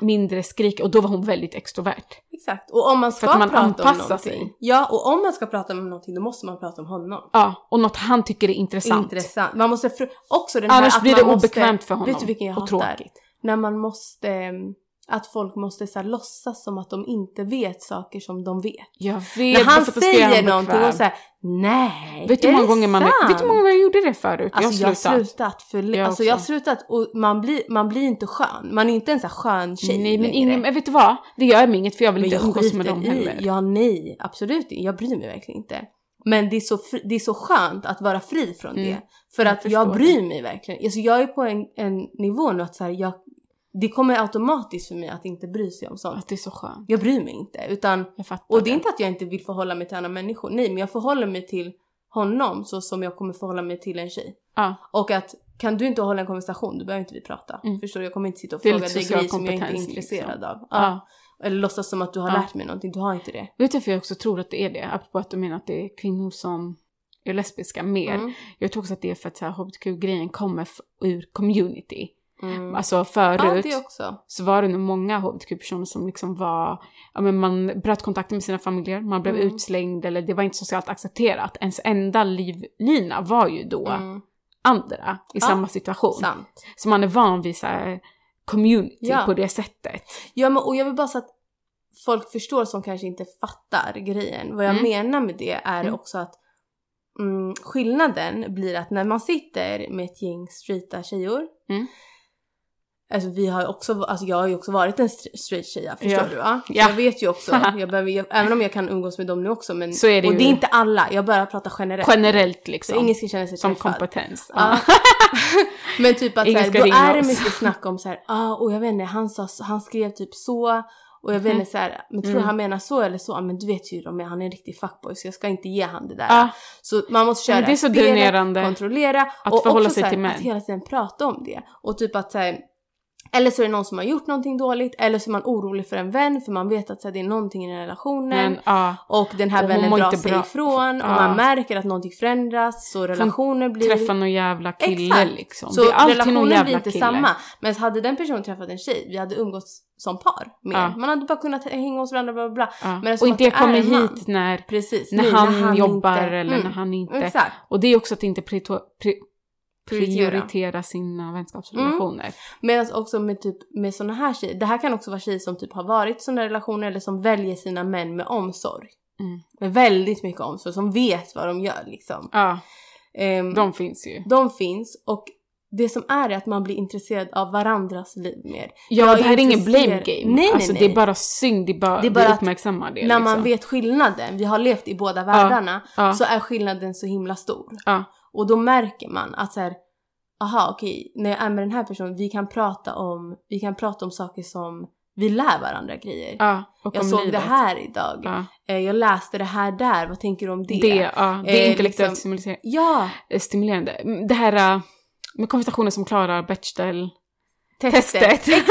mindre skrik, och då var hon väldigt extrovert. Exakt. Och om man För ska att man prata om någonting. sig. Ja, och om man ska prata om någonting då måste man prata om honom. Ja, och något han tycker är intressant. Intressant. Man måste också den här Annars att blir det måste, obekvämt för honom. Vet du vilken jag och hatar? tråkigt. När man måste, mm, att folk måste så här, låtsas som att de inte vet saker som de vet. Jag vet, När han säger någonting och säger nej, Vet du är många gånger man, sant? vet du hur många gånger jag gjorde det förut? Alltså jag jag har har slutat. slutat för Jag alltså jag har slutat och man blir, man blir inte skön. Man är inte en skön tjej Nej men ingen, vet du vad? Det gör mig inget för jag vill Men inte umgås med dem i. heller. Ja, nej, absolut inte. Jag bryr mig verkligen inte. Men det är så, fri, det är så skönt att vara fri från Mm. det. För Jag att jag bryr mig verkligen. Alltså jag är på en, en nivå nu att så här, jag, det kommer automatiskt för mig att inte bry sig om sånt. Att det är så skönt. Jag bryr mig inte. Utan, och det är inte att jag inte vill förhålla mig till andra människor. Nej, men jag förhåller mig till honom så som jag kommer förhålla mig till en tjej. Ja, Och att kan du inte hålla en konversation, då behöver inte vi prata. Mm. Förstår du? Jag kommer inte sitta och fråga dig grejer som jag inte är kompetens, intresserad liksom. av. Ja. ja. Eller låtsas som att du har lärt mig någonting, du har inte det. Vet du varför jag också tror att det är det? Apropå att du menar att det är kvinnor som är lesbiska mer. Mm. Jag tror också att det är för att hbtq-grejen kommer ur community. Mm. Alltså Ja, förut också. så var det nog många hbtq-personer som liksom var, ja men man bröt kontakten med sina familjer, man blev Mm. utslängd eller det var inte socialt accepterat. Ens enda livlina var ju då Mm. andra i Ja, samma situation. Sant. Så man är van vid så här community Ja. på det sättet. Ja, men, och jag vill bara så att folk förstår som kanske inte fattar grejen. Vad jag Mm. menar med det är Mm. också att mm, skillnaden blir att när man sitter med ett gäng straighta tjejor Mm. Alltså vi har också, alltså jag har ju också varit en str- straight tjeja, förstår Ja. du va? Ja. Jag vet ju också, jag behöver, jag, även om jag kan umgås med dem nu också men Så är det och ju. det är inte alla, jag bara pratar generellt. Generellt Så liksom. ingen ska känna sig som träffad. kompetens. Ja. men typ att Ingen såhär, ska då är det oss. mycket snack om såhär, ah, och jag vet inte, han, sa, han skrev typ så och jag vet Mhm. inte såhär, men tror Mm. han menar så eller så? Men du vet ju de, han är en riktig fuckboy så jag ska inte ge han det där. Ja, Så man måste köra Men det är så spelet, kontrollera att och förhålla också sig så här, till män. att hela tiden prata om det. Och typ att såhär, eller så är det någon som har gjort någonting dåligt eller så är man orolig för en vän för man vet att så här, det är någonting i den relationen. men ja. Och den här Och vännen drar sig bra. ifrån och Ja. man märker att någonting förändras så relationer blir... Träffa någon jävla kille Exakt. liksom. Så det är relationen jävla blir inte kille. samma. Men hade den personen träffat en tjej, vi hade umgåtts som par mer. Ja. Man hade bara kunnat hänga hos varandra bla bla bla. Ja. Men och inte jag kommer man. hit när, Precis. när, Nej, han jobbar inte- eller Mm. när han inte... Exakt. Och det är också att inte pri- Prioritera. prioritera sina vänskapsrelationer. Medan också med typ med såna här tjejer, det här kan också vara tjejer som typ har varit i såna relationer eller som väljer sina män med omsorg. Mm. Med väldigt mycket omsorg, som vet vad de gör liksom. Ja, Ehm, de finns ju. de finns och det som är är att man blir intresserad av varandras liv mer. Ja, Jag det är här är ingen blame game. Nej, nej, alltså, nej. Det är bara synd, det är bara, Det är det bara vi att uppmärksammar det. När liksom. man vet skillnaden, vi har levt i båda världarna, ja. så är skillnaden så himla stor. Ja. Och då märker man att så här, aha okej, när jag är med den här personen, vi kan prata om, vi kan prata om saker som vi lär varandra grejer. Ja, jag såg livet. det här idag. Ja. Eh, jag läste det här där, vad tänker du om det? Det, ja, det är Eh, intellektuellt liksom- stimuler- Ja, eh, stimulerande. Mm, Det här äh, med konversationer som klarar Bechdel testet. testet.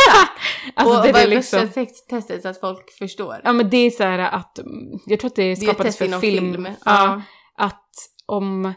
alltså och det är liksom, testet så att folk förstår? ja men det är så här att, mm, jag tror att det Det skapades test för film. film. Ja, att om,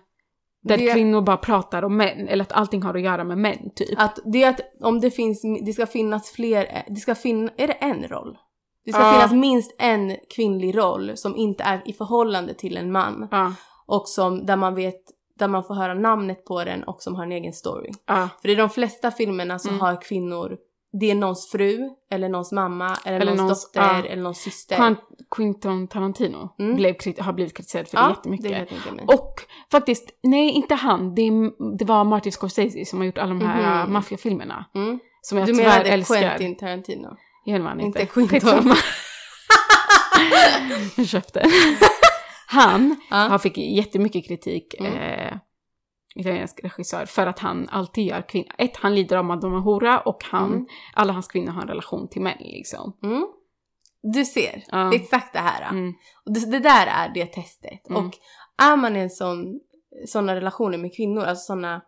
där Det- kvinnor bara pratar om män, eller att allting har att göra med män typ. Att det är att om det finns, det ska finnas fler, det ska finna, är det en roll? Det ska Ja. finnas minst en kvinnlig roll som inte är i förhållande till en man. Ja, Och som, där man vet, där man får höra namnet på den och som har en egen story. ja. För i de flesta filmerna så Mm. har kvinnor, det är någons fru, eller någons mamma, eller, Eller någons, någons- dotter, ja. eller någons syster. Quentin Tarantino Mm. blev, har blivit kritiserad för det ja, jättemycket. det. Och faktiskt, nej inte han, det, är, det var Martin Scorsese som har gjort alla de här Mhm. maffiafilmerna. Mm. Som jag Du tyvärr menade älskar. Quentin Tarantino? Jag vet inte. Inte Quentin. Jag köpte. Han Ja. han fick jättemycket kritik, Mm. Italiensk regissör, för att han alltid gör kvinnor. Ett, han lider av är hora och han, Mm. alla hans kvinnor har en relation till män liksom. Mm. Du ser, Ja. det är exakt det här. Mm. Och det, det där är det testet. Mm. Och är man i en sån, såna relationer med kvinnor, alltså såna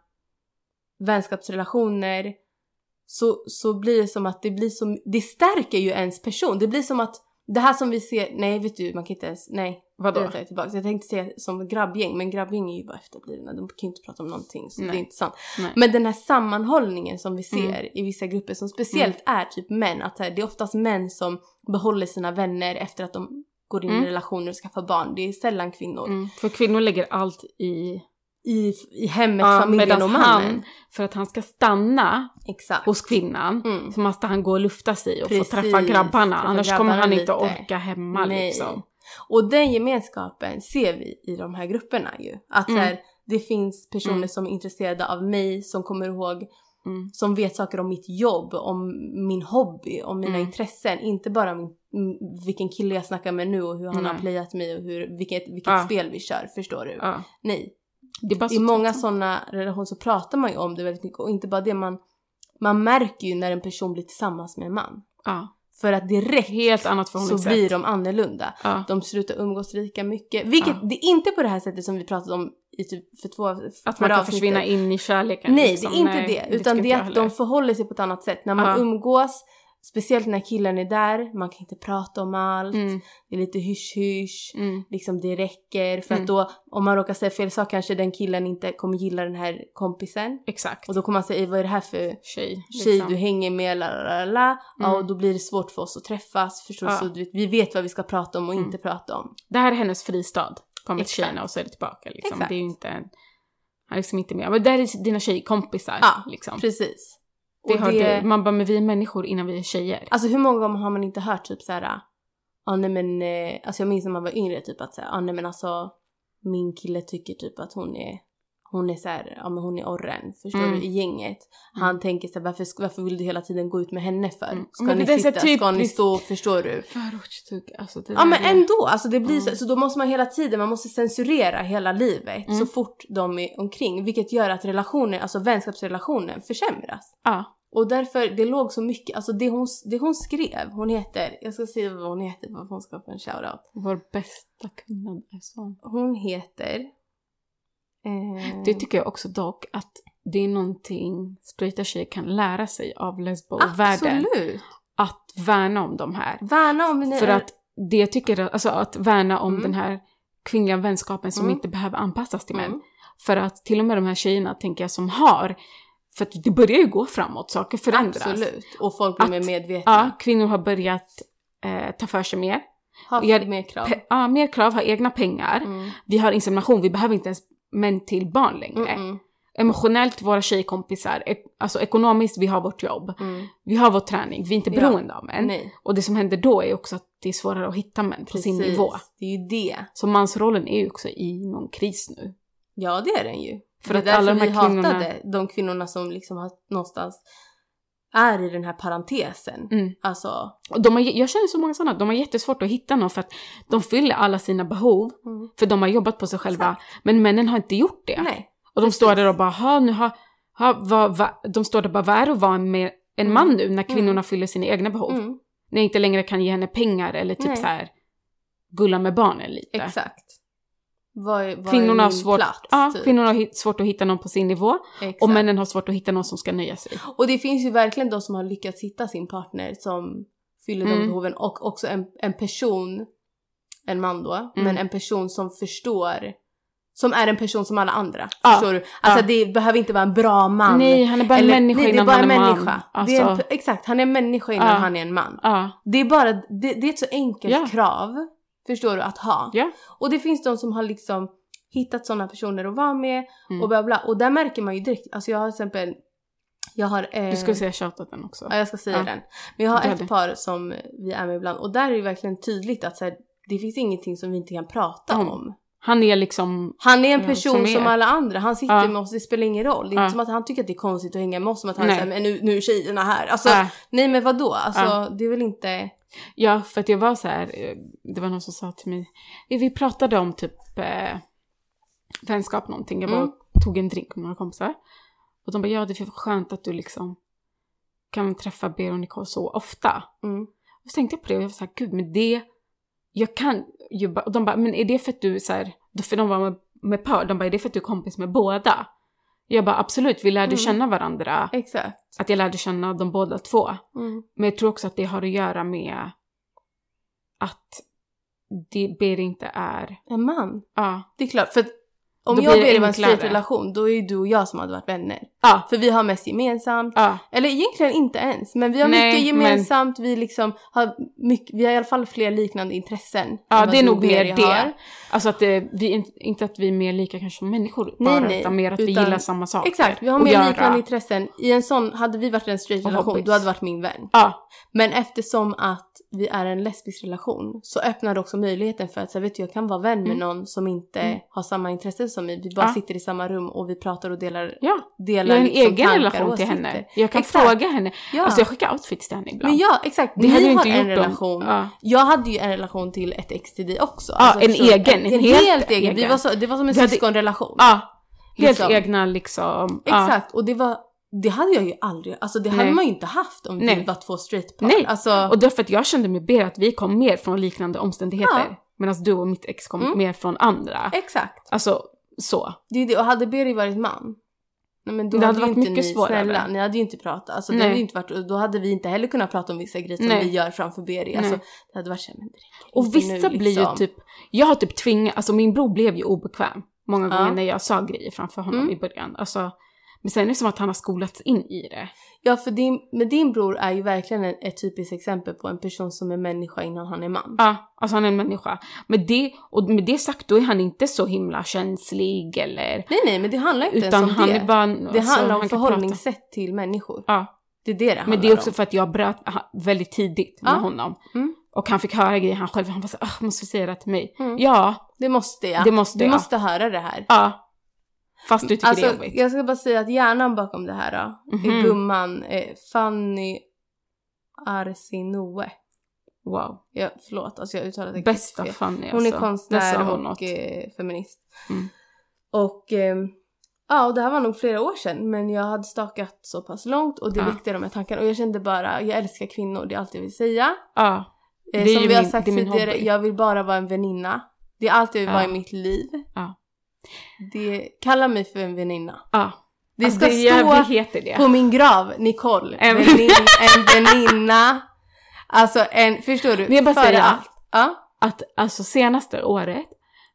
vänskapsrelationer så, så blir det som att det blir som, det stärker ju ens person. Det blir som att det här som vi ser, nej vet du man kan inte ens, nej. Vadå? Det tar jag tillbaka. Jag tänkte säga som grabbgäng men grabbgäng är ju bara efterblivna. De kan ju inte prata om någonting så Nej. det är inte sant. Nej. Men den här sammanhållningen som vi ser Mm. i vissa grupper som speciellt är typ män. Att här, det är oftast män som behåller sina vänner efter att de går in Mm. i relationer och skaffar barn. Det är sällan kvinnor. Mm. För kvinnor lägger allt i... I, I hemmet, Ja, familjen och mannen. han, för att han ska stanna Exakt. hos kvinnan, Mm. så måste han gå och lufta sig och Precis, få träffa grabbarna. träffa Annars kommer grabbarna han inte lite. orka hemma Nej. liksom. Och den gemenskapen ser vi i de här grupperna ju. Att Mm. här, det finns personer Mm. som är intresserade av mig, som kommer ihåg, Mm. som vet saker om mitt jobb, om min hobby, om mina Mm. intressen. Inte bara min, vilken kille jag snackar med nu och hur han har playat mig och hur, vilket, vilket Ja. spel vi kör. Förstår du? Ja. Nej. Det är I många sådana relationer så pratar man ju om det väldigt mycket och inte bara det, man, man märker ju när en person blir tillsammans med en man. Ja. För att direkt Helt annat så blir de annorlunda. Ja. De slutar umgås lika mycket. Vilket, Ja. det är inte på det här sättet som vi pratade om i typ för två Att man kan avsnittet. försvinna in i kärleken. Nej, liksom. det är inte Nej, det. Utan det är att heller. de förhåller sig på ett annat sätt. När man umgås, speciellt när killen är där, man kan inte prata om allt. Mm, Det är lite hysch-hysch. mm, Liksom det räcker. För Mm. att då, om man råkar säga fel sak kanske den killen inte kommer gilla den här kompisen. exakt. Och då kommer man säga, "Ey, vad är det här för Tjej. tjej liksom. du hänger med, la, la, la. Ja, Mm. och då blir det svårt för oss att träffas. Förstår? Ja. Så du vet, vi vet vad vi ska prata om och Mm. inte prata om. Det här är hennes fristad. Kommer till tjejerna och så är det tillbaka. Liksom. Exakt. Det är ju inte en... Han är liksom inte med. Men där är dina tjejkompisar. Ja, liksom. Precis. Det Och har det- du. Man bara, men vi är människor innan vi är tjejer. Alltså hur många gånger har man inte hört typ såhär, ja nej men, eh, alltså jag minns när man var yngre typ att säga, ja nej men alltså min kille tycker typ att hon är, hon är såhär, ja men hon är orren, förstår Mm. du, i gänget. Han tänker såhär, varför, varför vill du hela tiden gå ut med henne för? Mm. Ska Men ni det så sitta, ska ni stå, förstår du? Förortstugg, alltså det Ja men är- ändå, alltså det blir Mm. så, så då måste man hela tiden, man måste censurera hela livet Mm. så fort de är omkring. Vilket gör att relationen, alltså vänskapsrelationen försämras. Ja. Och därför, det låg så mycket, alltså det hon, det hon skrev, hon heter, jag ska se vad hon heter för att hon ska få en shoutout. Vår bästa kvinna är så. Hon heter... Eh, Det tycker jag också dock att det är någonting straighta tjejer kan lära sig av lesbo-världen. Absolut! Att värna om de här. Värna om. För att det jag tycker, alltså att värna om Mm. den här kvinnliga vänskapen som Mm. inte behöver anpassas till män. Mm. För att till och med de här tjejerna tänker jag som har, för att det börjar ju gå framåt, saker förändras. Absolut. Och folk blir mer medvetna. Ja, kvinnor har börjat eh, ta för sig mer. Har mer krav. Ja, mer krav, har egna pengar. Mm. Vi har insemination, vi behöver inte ens män till barn längre. Mm, mm, Emotionellt, våra tjejkompisar, ek- alltså ekonomiskt, vi har vårt jobb. mm. Vi har vår träning, vi är inte Ja. beroende av män. Nej, Och det som händer då är också att det är svårare att hitta män på sin precis. nivå. Det är ju det. Så mansrollen är ju också i någon kris nu. Ja, det är den ju. För det är att därför alla de här vi kvinnorna- hatade de kvinnorna som liksom har någonstans är i den här parentesen. Mm. Alltså... Och de har, jag känner så många sådana, de har jättesvårt att hitta någon för att de fyller alla sina behov, Mm. för de har jobbat på sig själva. Men männen har inte gjort det. Nej. och de står där och bara, ha nu har, ha, vad, vad, de står där och bara, vad är det att vara med en Mm. man nu när kvinnorna Mm. fyller sina egna behov? Mm. När jag inte längre kan ge henne pengar eller typ Nej. så här gulla med barnen lite. Exakt. Vad är, vad Kvinnorna har svårt, plats? ja, typ? kvinnorna har svårt att hitta någon på sin nivå Exakt. och männen har svårt att hitta någon som ska nöja sig. Och det finns ju verkligen de som har lyckats hitta sin partner som fyller de Mm. behoven och också en, en person, en man då, Mm. men en person som förstår, som är en person som alla andra. Ja, Förstår du? Alltså ja. det behöver inte vara en bra man. Nej, han är bara en Eller- människa nej, innan han en är man. människa. Alltså, Det är en, exakt, han är en människa innan Ja. han är en man. Det är bara, det, det är ett så enkelt krav, förstår du, att ha. ja. Och det finns de som har liksom hittat sådana personer att vara med Mm. och bla bla. Och där märker man ju direkt, alltså jag har till exempel, jag har... Eh, Du ska säga shoutouten också. Ja, jag ska säga Ja. den. Men jag har ett par som vi är med ibland och där är det verkligen tydligt att så här, det finns ingenting som vi inte kan prata Om. om. Han är liksom, Han är en Ja, person som som, är. alla andra. Han sitter Ja. med oss, det spelar ingen roll. Det är Ja. inte som att han tycker att det är konstigt att hänga med oss, som att han Nej. säger men nu, nu är tjejerna här. Alltså, nej men vadå? Alltså, Ja. det är väl inte... ja för att jag var så här, eh, det var någon som sa till mig, vi pratade om typ eh, vänskap någonting, jag bara Mm. tog en drink med några kompisar. Och de bara, ja det är skönt att du liksom kan träffa Ber och Nicole så ofta. Mm. Och så tänkte jag på det och jag var så här, gud men det, jag kan ju bara, och de bara, men är det för att du så här, för de var med, med par, de bara, är det för att du är kompis med båda? Jag bara absolut, vi lärde Mm. känna varandra. Exakt. Att jag lärde känna dem båda två. Mm. Men jag tror också att det har att göra med att det ber inte är... En man. Ja. Det är klart, för om jag ber vara en enklare. straight relation, då är ju du och jag som hade varit vänner. Ja. För vi har mest gemensamt. Ja. Eller egentligen inte ens, men vi har Nej, mycket gemensamt. Vi, liksom har mycket, vi har i alla fall fler liknande intressen. Ja, det är nog mer det. har. Alltså att det, vi, inte- att vi är mer lika kanske som människor Nej, bara, nej, utan mer att vi utan- gillar samma saker. Exakt, vi har mer göra. liknande intressen. I en sån, hade vi varit en straight Och relation, hobbies. då hade varit min vän. Ja, Men eftersom att vi är en lesbisk relation så öppnar det också möjligheten för att så här, vet du, jag kan vara vän med Mm. någon som inte Mm. har samma intresse som mig. Vi bara Ja. sitter i samma rum och vi pratar och delar, ja. delar Jag har en liksom egen relation till henne. Jag kan Exakt. fråga henne. Ja. Alltså jag skickar outfits till henne ibland. Men ja, exakt. det hade Ni jag har inte en relation. Ja. Jag hade ju en relation till ett ex till dig också. Ja, en förstår du? egen, en En helt helt egen. Vi egen. var så, det var som en Vi hade- syskonrelation. Ja, helt Liksom. egna liksom. Exakt, och det var, det hade jag ju aldrig, alltså det hade Nej. man ju inte haft om vi Nej. var två straightpar. Nej. Alltså, Och därför att jag kände med Ber att vi kom mer från liknande omständigheter. Ja. Medan du och mitt ex kom Mm. mer från andra. exakt. Alltså så. Det är det, och hade Beri varit man, nej men då Det hade, hade varit mycket ni, svårare. snälla, ni hade ju inte pratat. Alltså det Nej. hade ju inte varit, då hade vi inte heller kunnat prata om vissa grejer som Nej. vi gör framför Beri. Alltså det hade varit såhär, men det räcker Och vissa nu, blir ju liksom. typ, jag har typ tvingat, alltså min bror blev ju obekväm många Ja. gånger när jag sa grejer framför honom Mm. i början. Alltså, men sen är det som att han har skolats in i det. Ja för din, men din bror är ju verkligen ett, typiskt exempel på en person som är människa innan han är man. Ja, alltså han är en människa. Men det, och med det sagt, då är han inte så himla känslig eller... Nej nej men det handlar inte Utan ens om han det. är bara... det alltså, handlar om han förhållningssätt till människor. Ja, Det är det det handlar men det är också om. för att jag bröt väldigt tidigt med Ja. honom. Mm. Och han fick höra grejer han själv, han var så "Ah, måste säga det till mig. Mm. Ja, Det måste jag. det måste du jag. måste höra det här. Ja. Fast du tycker det är Alltså, jobbigt. jag ska bara säga att hjärnan bakom det här då, Mhm. är gumman eh, Fanny Arsinoe. Wow. Ja, förlåt, alltså jag uttalade det Bästa fel. Fanny Hon är alltså. Konstnär hon och eh, feminist. Mm. Och ehm, ja, och det här var nog flera år sedan men jag hade stakat så pass långt och det Ja. väckte de här tankarna. Och jag kände bara, jag älskar kvinnor, det är allt jag vill säga. Ja. Eh, Det är som vi har min- sagt är min tidigare, jag vill bara vara en väninna. Det är allt jag vill Ja. vara i mitt liv. Ja. Det, kalla mig för en väninna. Ja. Det Alltså, ska det, stå heter det. på min grav, Nicole. En- Vänin, en väninna. Alltså en, förstår du? Men jag bara säger- allt. Ja. Att alltså senaste året,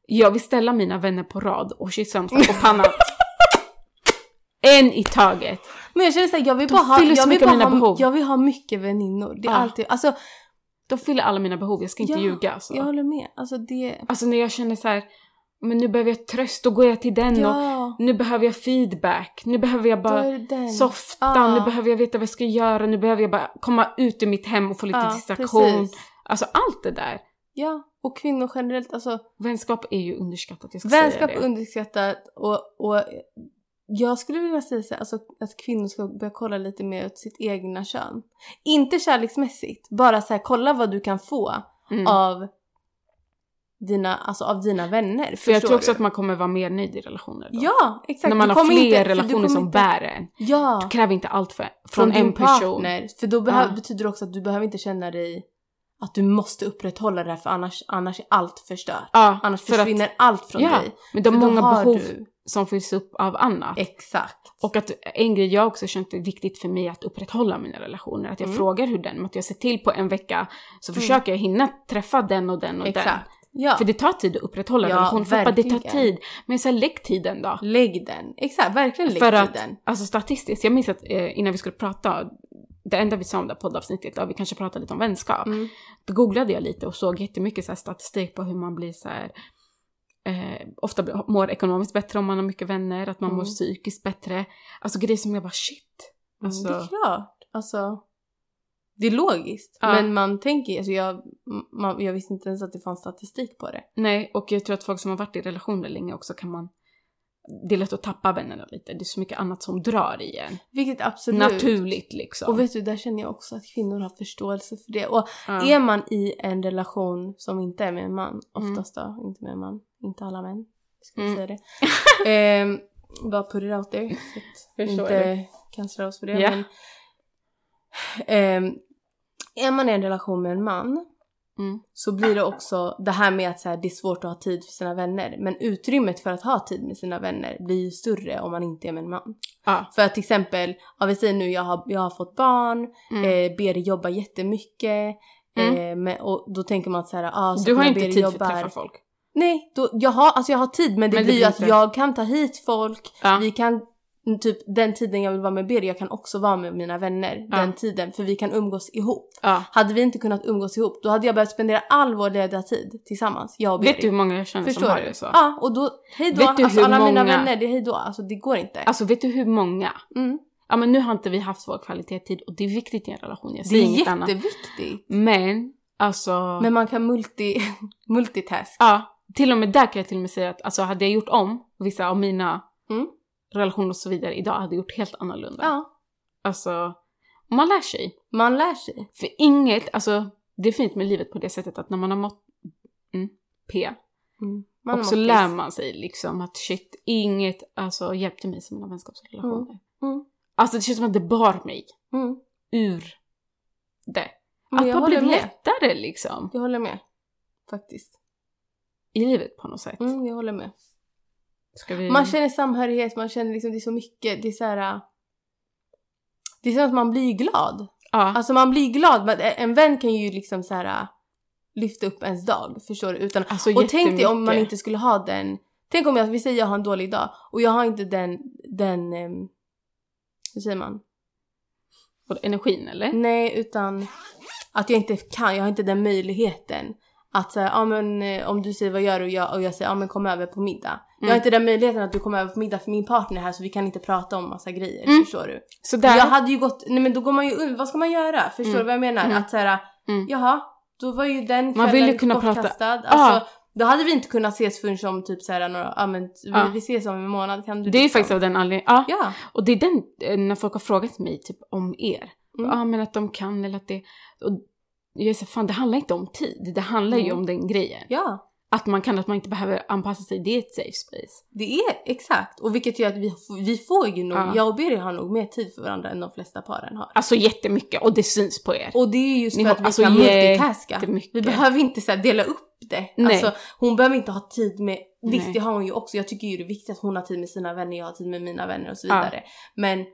jag vill ställa mina vänner på rad och kyssa dem på pannan. en i taget. Men jag känner såhär, jag vill bara ha, jag vill bara ha, jag vill ha mycket väninnor. Det är Ja. alltid, alltså De fyller alla mina behov, jag ska inte Ja, ljuga alltså. jag håller med. Alltså det, Alltså när jag känner så här, men nu behöver jag tröst, då går jag till den och ja. nu behöver jag feedback, nu behöver jag bara är softa, Ja. nu behöver jag veta vad jag ska göra, nu behöver jag bara komma ut ur mitt hem och få lite Ja, distraktion. precis. Alltså allt det där. Ja, och kvinnor generellt, alltså Vänskap är ju underskattat, jag ska vänskap säga är det. underskattat och, och jag skulle vilja säga så här, alltså, att kvinnor ska börja kolla lite mer åt sitt egna kön. Inte kärleksmässigt, bara så här, kolla vad du kan få Mm. av dina, alltså av dina vänner. För jag förstår tror också du? att man kommer vara mer nöjd i relationer då. Ja, exakt. När man Du har fler inte- du relationer som inte- bär en. Ja, Kräv inte allt för, från, från, en person. partner. För då behöv, Ja. betyder det också att du behöver inte känna dig att du måste upprätthålla det här för annars, annars är allt förstört. Ja, Annars för att, försvinner allt från ja, dig. men de För många behov du- som fylls upp av annat. Exakt. Och att en grej jag också känt är viktigt för mig att upprätthålla mina relationer. Att jag Mm. frågar hur den, att jag ser till på en vecka så Mm. försöker jag hinna träffa den och den och den. Ja. För det tar tid att upprätthålla Ja, relationer. För det tar tid. Men så här, lägg tiden då. Lägg den. Exakt, verkligen lägg För att, tiden. alltså statistiskt, jag minns att eh, innan vi skulle prata, det enda vi sa om det här poddavsnittet, ja, vi kanske pratade lite om vänskap. Mm. Då googlade jag lite och såg jättemycket så här statistik på hur man blir så här, eh, ofta mår ekonomiskt bättre om man har mycket vänner, att man Mm. mår psykiskt bättre. Alltså grejer som jag bara shit. Alltså, Mm, det är klart. Alltså, det är logiskt. Ja. Men man tänker, alltså jag, man, jag visste inte ens att det fanns statistik på det. Nej, och jag tror att folk som har varit i relationer länge också kan man det är lätt att tappa vännerna lite. Det är så mycket annat som drar i en. Vilket absolut. Naturligt liksom. Och vet du, där känner jag också att kvinnor har förståelse för det. Och Ja. är man i en relation som inte är med en man, Mm. oftast då, inte med en man, inte alla män, ska Mm. säga det. ehm, bara put it out there. Så att Förstår inte cancelar oss för det. Ja. Men, ehm, är man i en relation med en man Mm. så blir det också det här med att så här, det är svårt att ha tid för sina vänner. Men utrymmet för att ha tid med sina vänner blir ju större om man inte är med en man. Ja. För att till exempel, ja vi säger nu jag har, jag har fått barn, Mm. eh, Beri jobbar jättemycket. Mm. Eh, men, och då tänker man att så här, ah, så Du har inte Beri tid för att jobbar- träffa folk. Nej, då, jag, har, alltså jag har tid men det Men blir ju att jag kan ta hit folk, Ja. vi kan typ den tiden jag vill vara med Beri, jag kan också vara med mina vänner Ja. den tiden för vi kan umgås ihop. Ja. Hade vi inte kunnat umgås ihop då hade jag behövt spendera all vår lediga tid tillsammans, jag och Beri. Vet du hur många jag känner Förstår som har det så? Ja, och då, hej då, Vet du alltså hur alla mina många- vänner, det är hej då, alltså det går inte. Alltså vet du hur många? mm. Ja men nu har inte vi haft vår kvalitetstid och det är viktigt i en relation, jag Det säger är inget annat. jätteviktigt. Men alltså, Men man kan multi, multitask. ja, till och med där kan jag till och med säga att alltså hade jag gjort om vissa av mina Mm. Relationer och så vidare idag hade gjort helt annorlunda. Ja, Alltså, man lär sig. man lär sig. För inget, alltså det är fint med livet på det sättet att när man har mått mm, P, Mm. Man och så måste- lär man sig liksom att shit, inget alltså hjälpte mig som mina vänskapsrelationer. Mm. Alltså det känns som att det bar mig Mm. ur det. Men att man blev med. lättare liksom Jag håller med. Faktiskt. i livet på något sätt. Mm, jag håller med. Vi... Man känner samhörighet, man känner liksom det är så mycket, det är så här. äh, Det är som att man blir glad. ja. Alltså man blir glad, men en vän kan ju liksom så här äh, lyfta upp ens dag, förstår du? Utan, alltså, och tänk dig om man inte skulle ha den, tänk om jag, vi säger jag har en dålig dag och jag har inte den, den, um, hur säger man? Energin eller? Nej, utan att jag inte kan, jag har inte den möjligheten. Att säga, ja men eh, om du säger vad gör du och jag, och jag säger, ja men kom över på middag. Jag har Mm. inte den möjligheten att du kommer över på middag för min partner är här så vi kan inte prata om massa grejer, Mm. förstår du? Så där, Jag hade ju gått, nej men då går man ju vad ska man göra? Förstår Mm. du vad jag menar? Mm. Att säga, Mm. jaha, då var ju den Man vill ju kvällen kunna prata- bortkastad. Alltså, Ah. Då hade vi inte kunnat ses förrän om typ såhär några, ja men Ah. vi ses om en månad kan du det är ju liksom- faktiskt av den anledningen. Ja. Ja. Och det är den, eh, när folk har frågat mig typ om er. Ja Mm. men att de kan eller att det... Och jag är så fan det handlar inte om tid. Det handlar ju Nej. om den grejen. Ja. Att man kan, att man inte behöver anpassa sig. Det är ett safe space. Det är exakt. Och vilket gör att vi, vi får ju nog, Ja. jag och Birger har nog mer tid för varandra än de flesta paren har. Alltså jättemycket och det syns på er. Och det är just Ni för har- att vi alltså, kan multitaska. Vi behöver inte så här dela upp det. Nej. Alltså, hon behöver inte ha tid med, visst Nej. det har hon ju också, jag tycker ju det är viktigt att hon har tid med sina vänner, jag har tid med mina vänner och så Ja. vidare. Men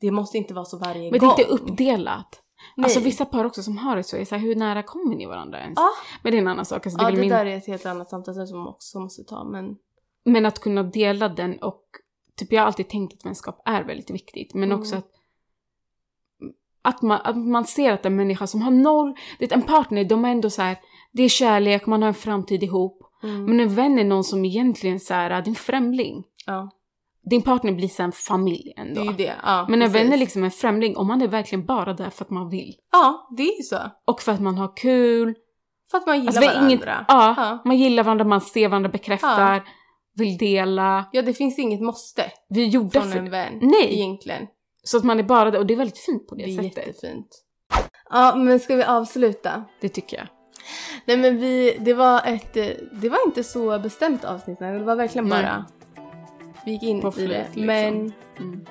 det måste inte vara så varje Men det gång. är inte uppdelat. Nej. Alltså vissa par också som har det så är så här, hur nära kommer ni varandra ens? Ja. Men det är en annan sak. Alltså, det Ja väl det min... där är ett helt annat samtal som man också måste ta men Men att kunna dela den och typ jag har alltid tänkt att vänskap är väldigt viktigt. Men Mm. också att att man, att man ser att en människa som har noll, det en partner, de är ändå så här, det är kärlek, man har en framtid ihop. mm. Men en vän är någon som egentligen så här, det är en främling. ja Din partner blir sen familj det ändå. är ju det. Ja, Men en vän är liksom en främling och man är verkligen bara där för att man vill. Ja det är ju så. Och för att man har kul. För att man gillar Alltså, vi är varandra. inget- ja, Ja. man gillar varandra, man ser varandra, bekräftar, vill dela. ja det finns inget måste Vi gjorde från för en vän. Nej. Egentligen. Så att man är bara där och det är väldigt fint på det, Det är sättet. jättefint. Ja men ska vi avsluta? Det tycker jag. Nej men vi, det var ett, eh, det var inte så bestämt avsnitt, det var verkligen Nej. Vi gick in På i det. liksom. Men Mm.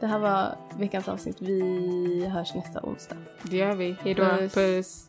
det här var veckans avsnitt, vi hörs nästa onsdag. Det gör vi. Hejdå. Puss. Puss.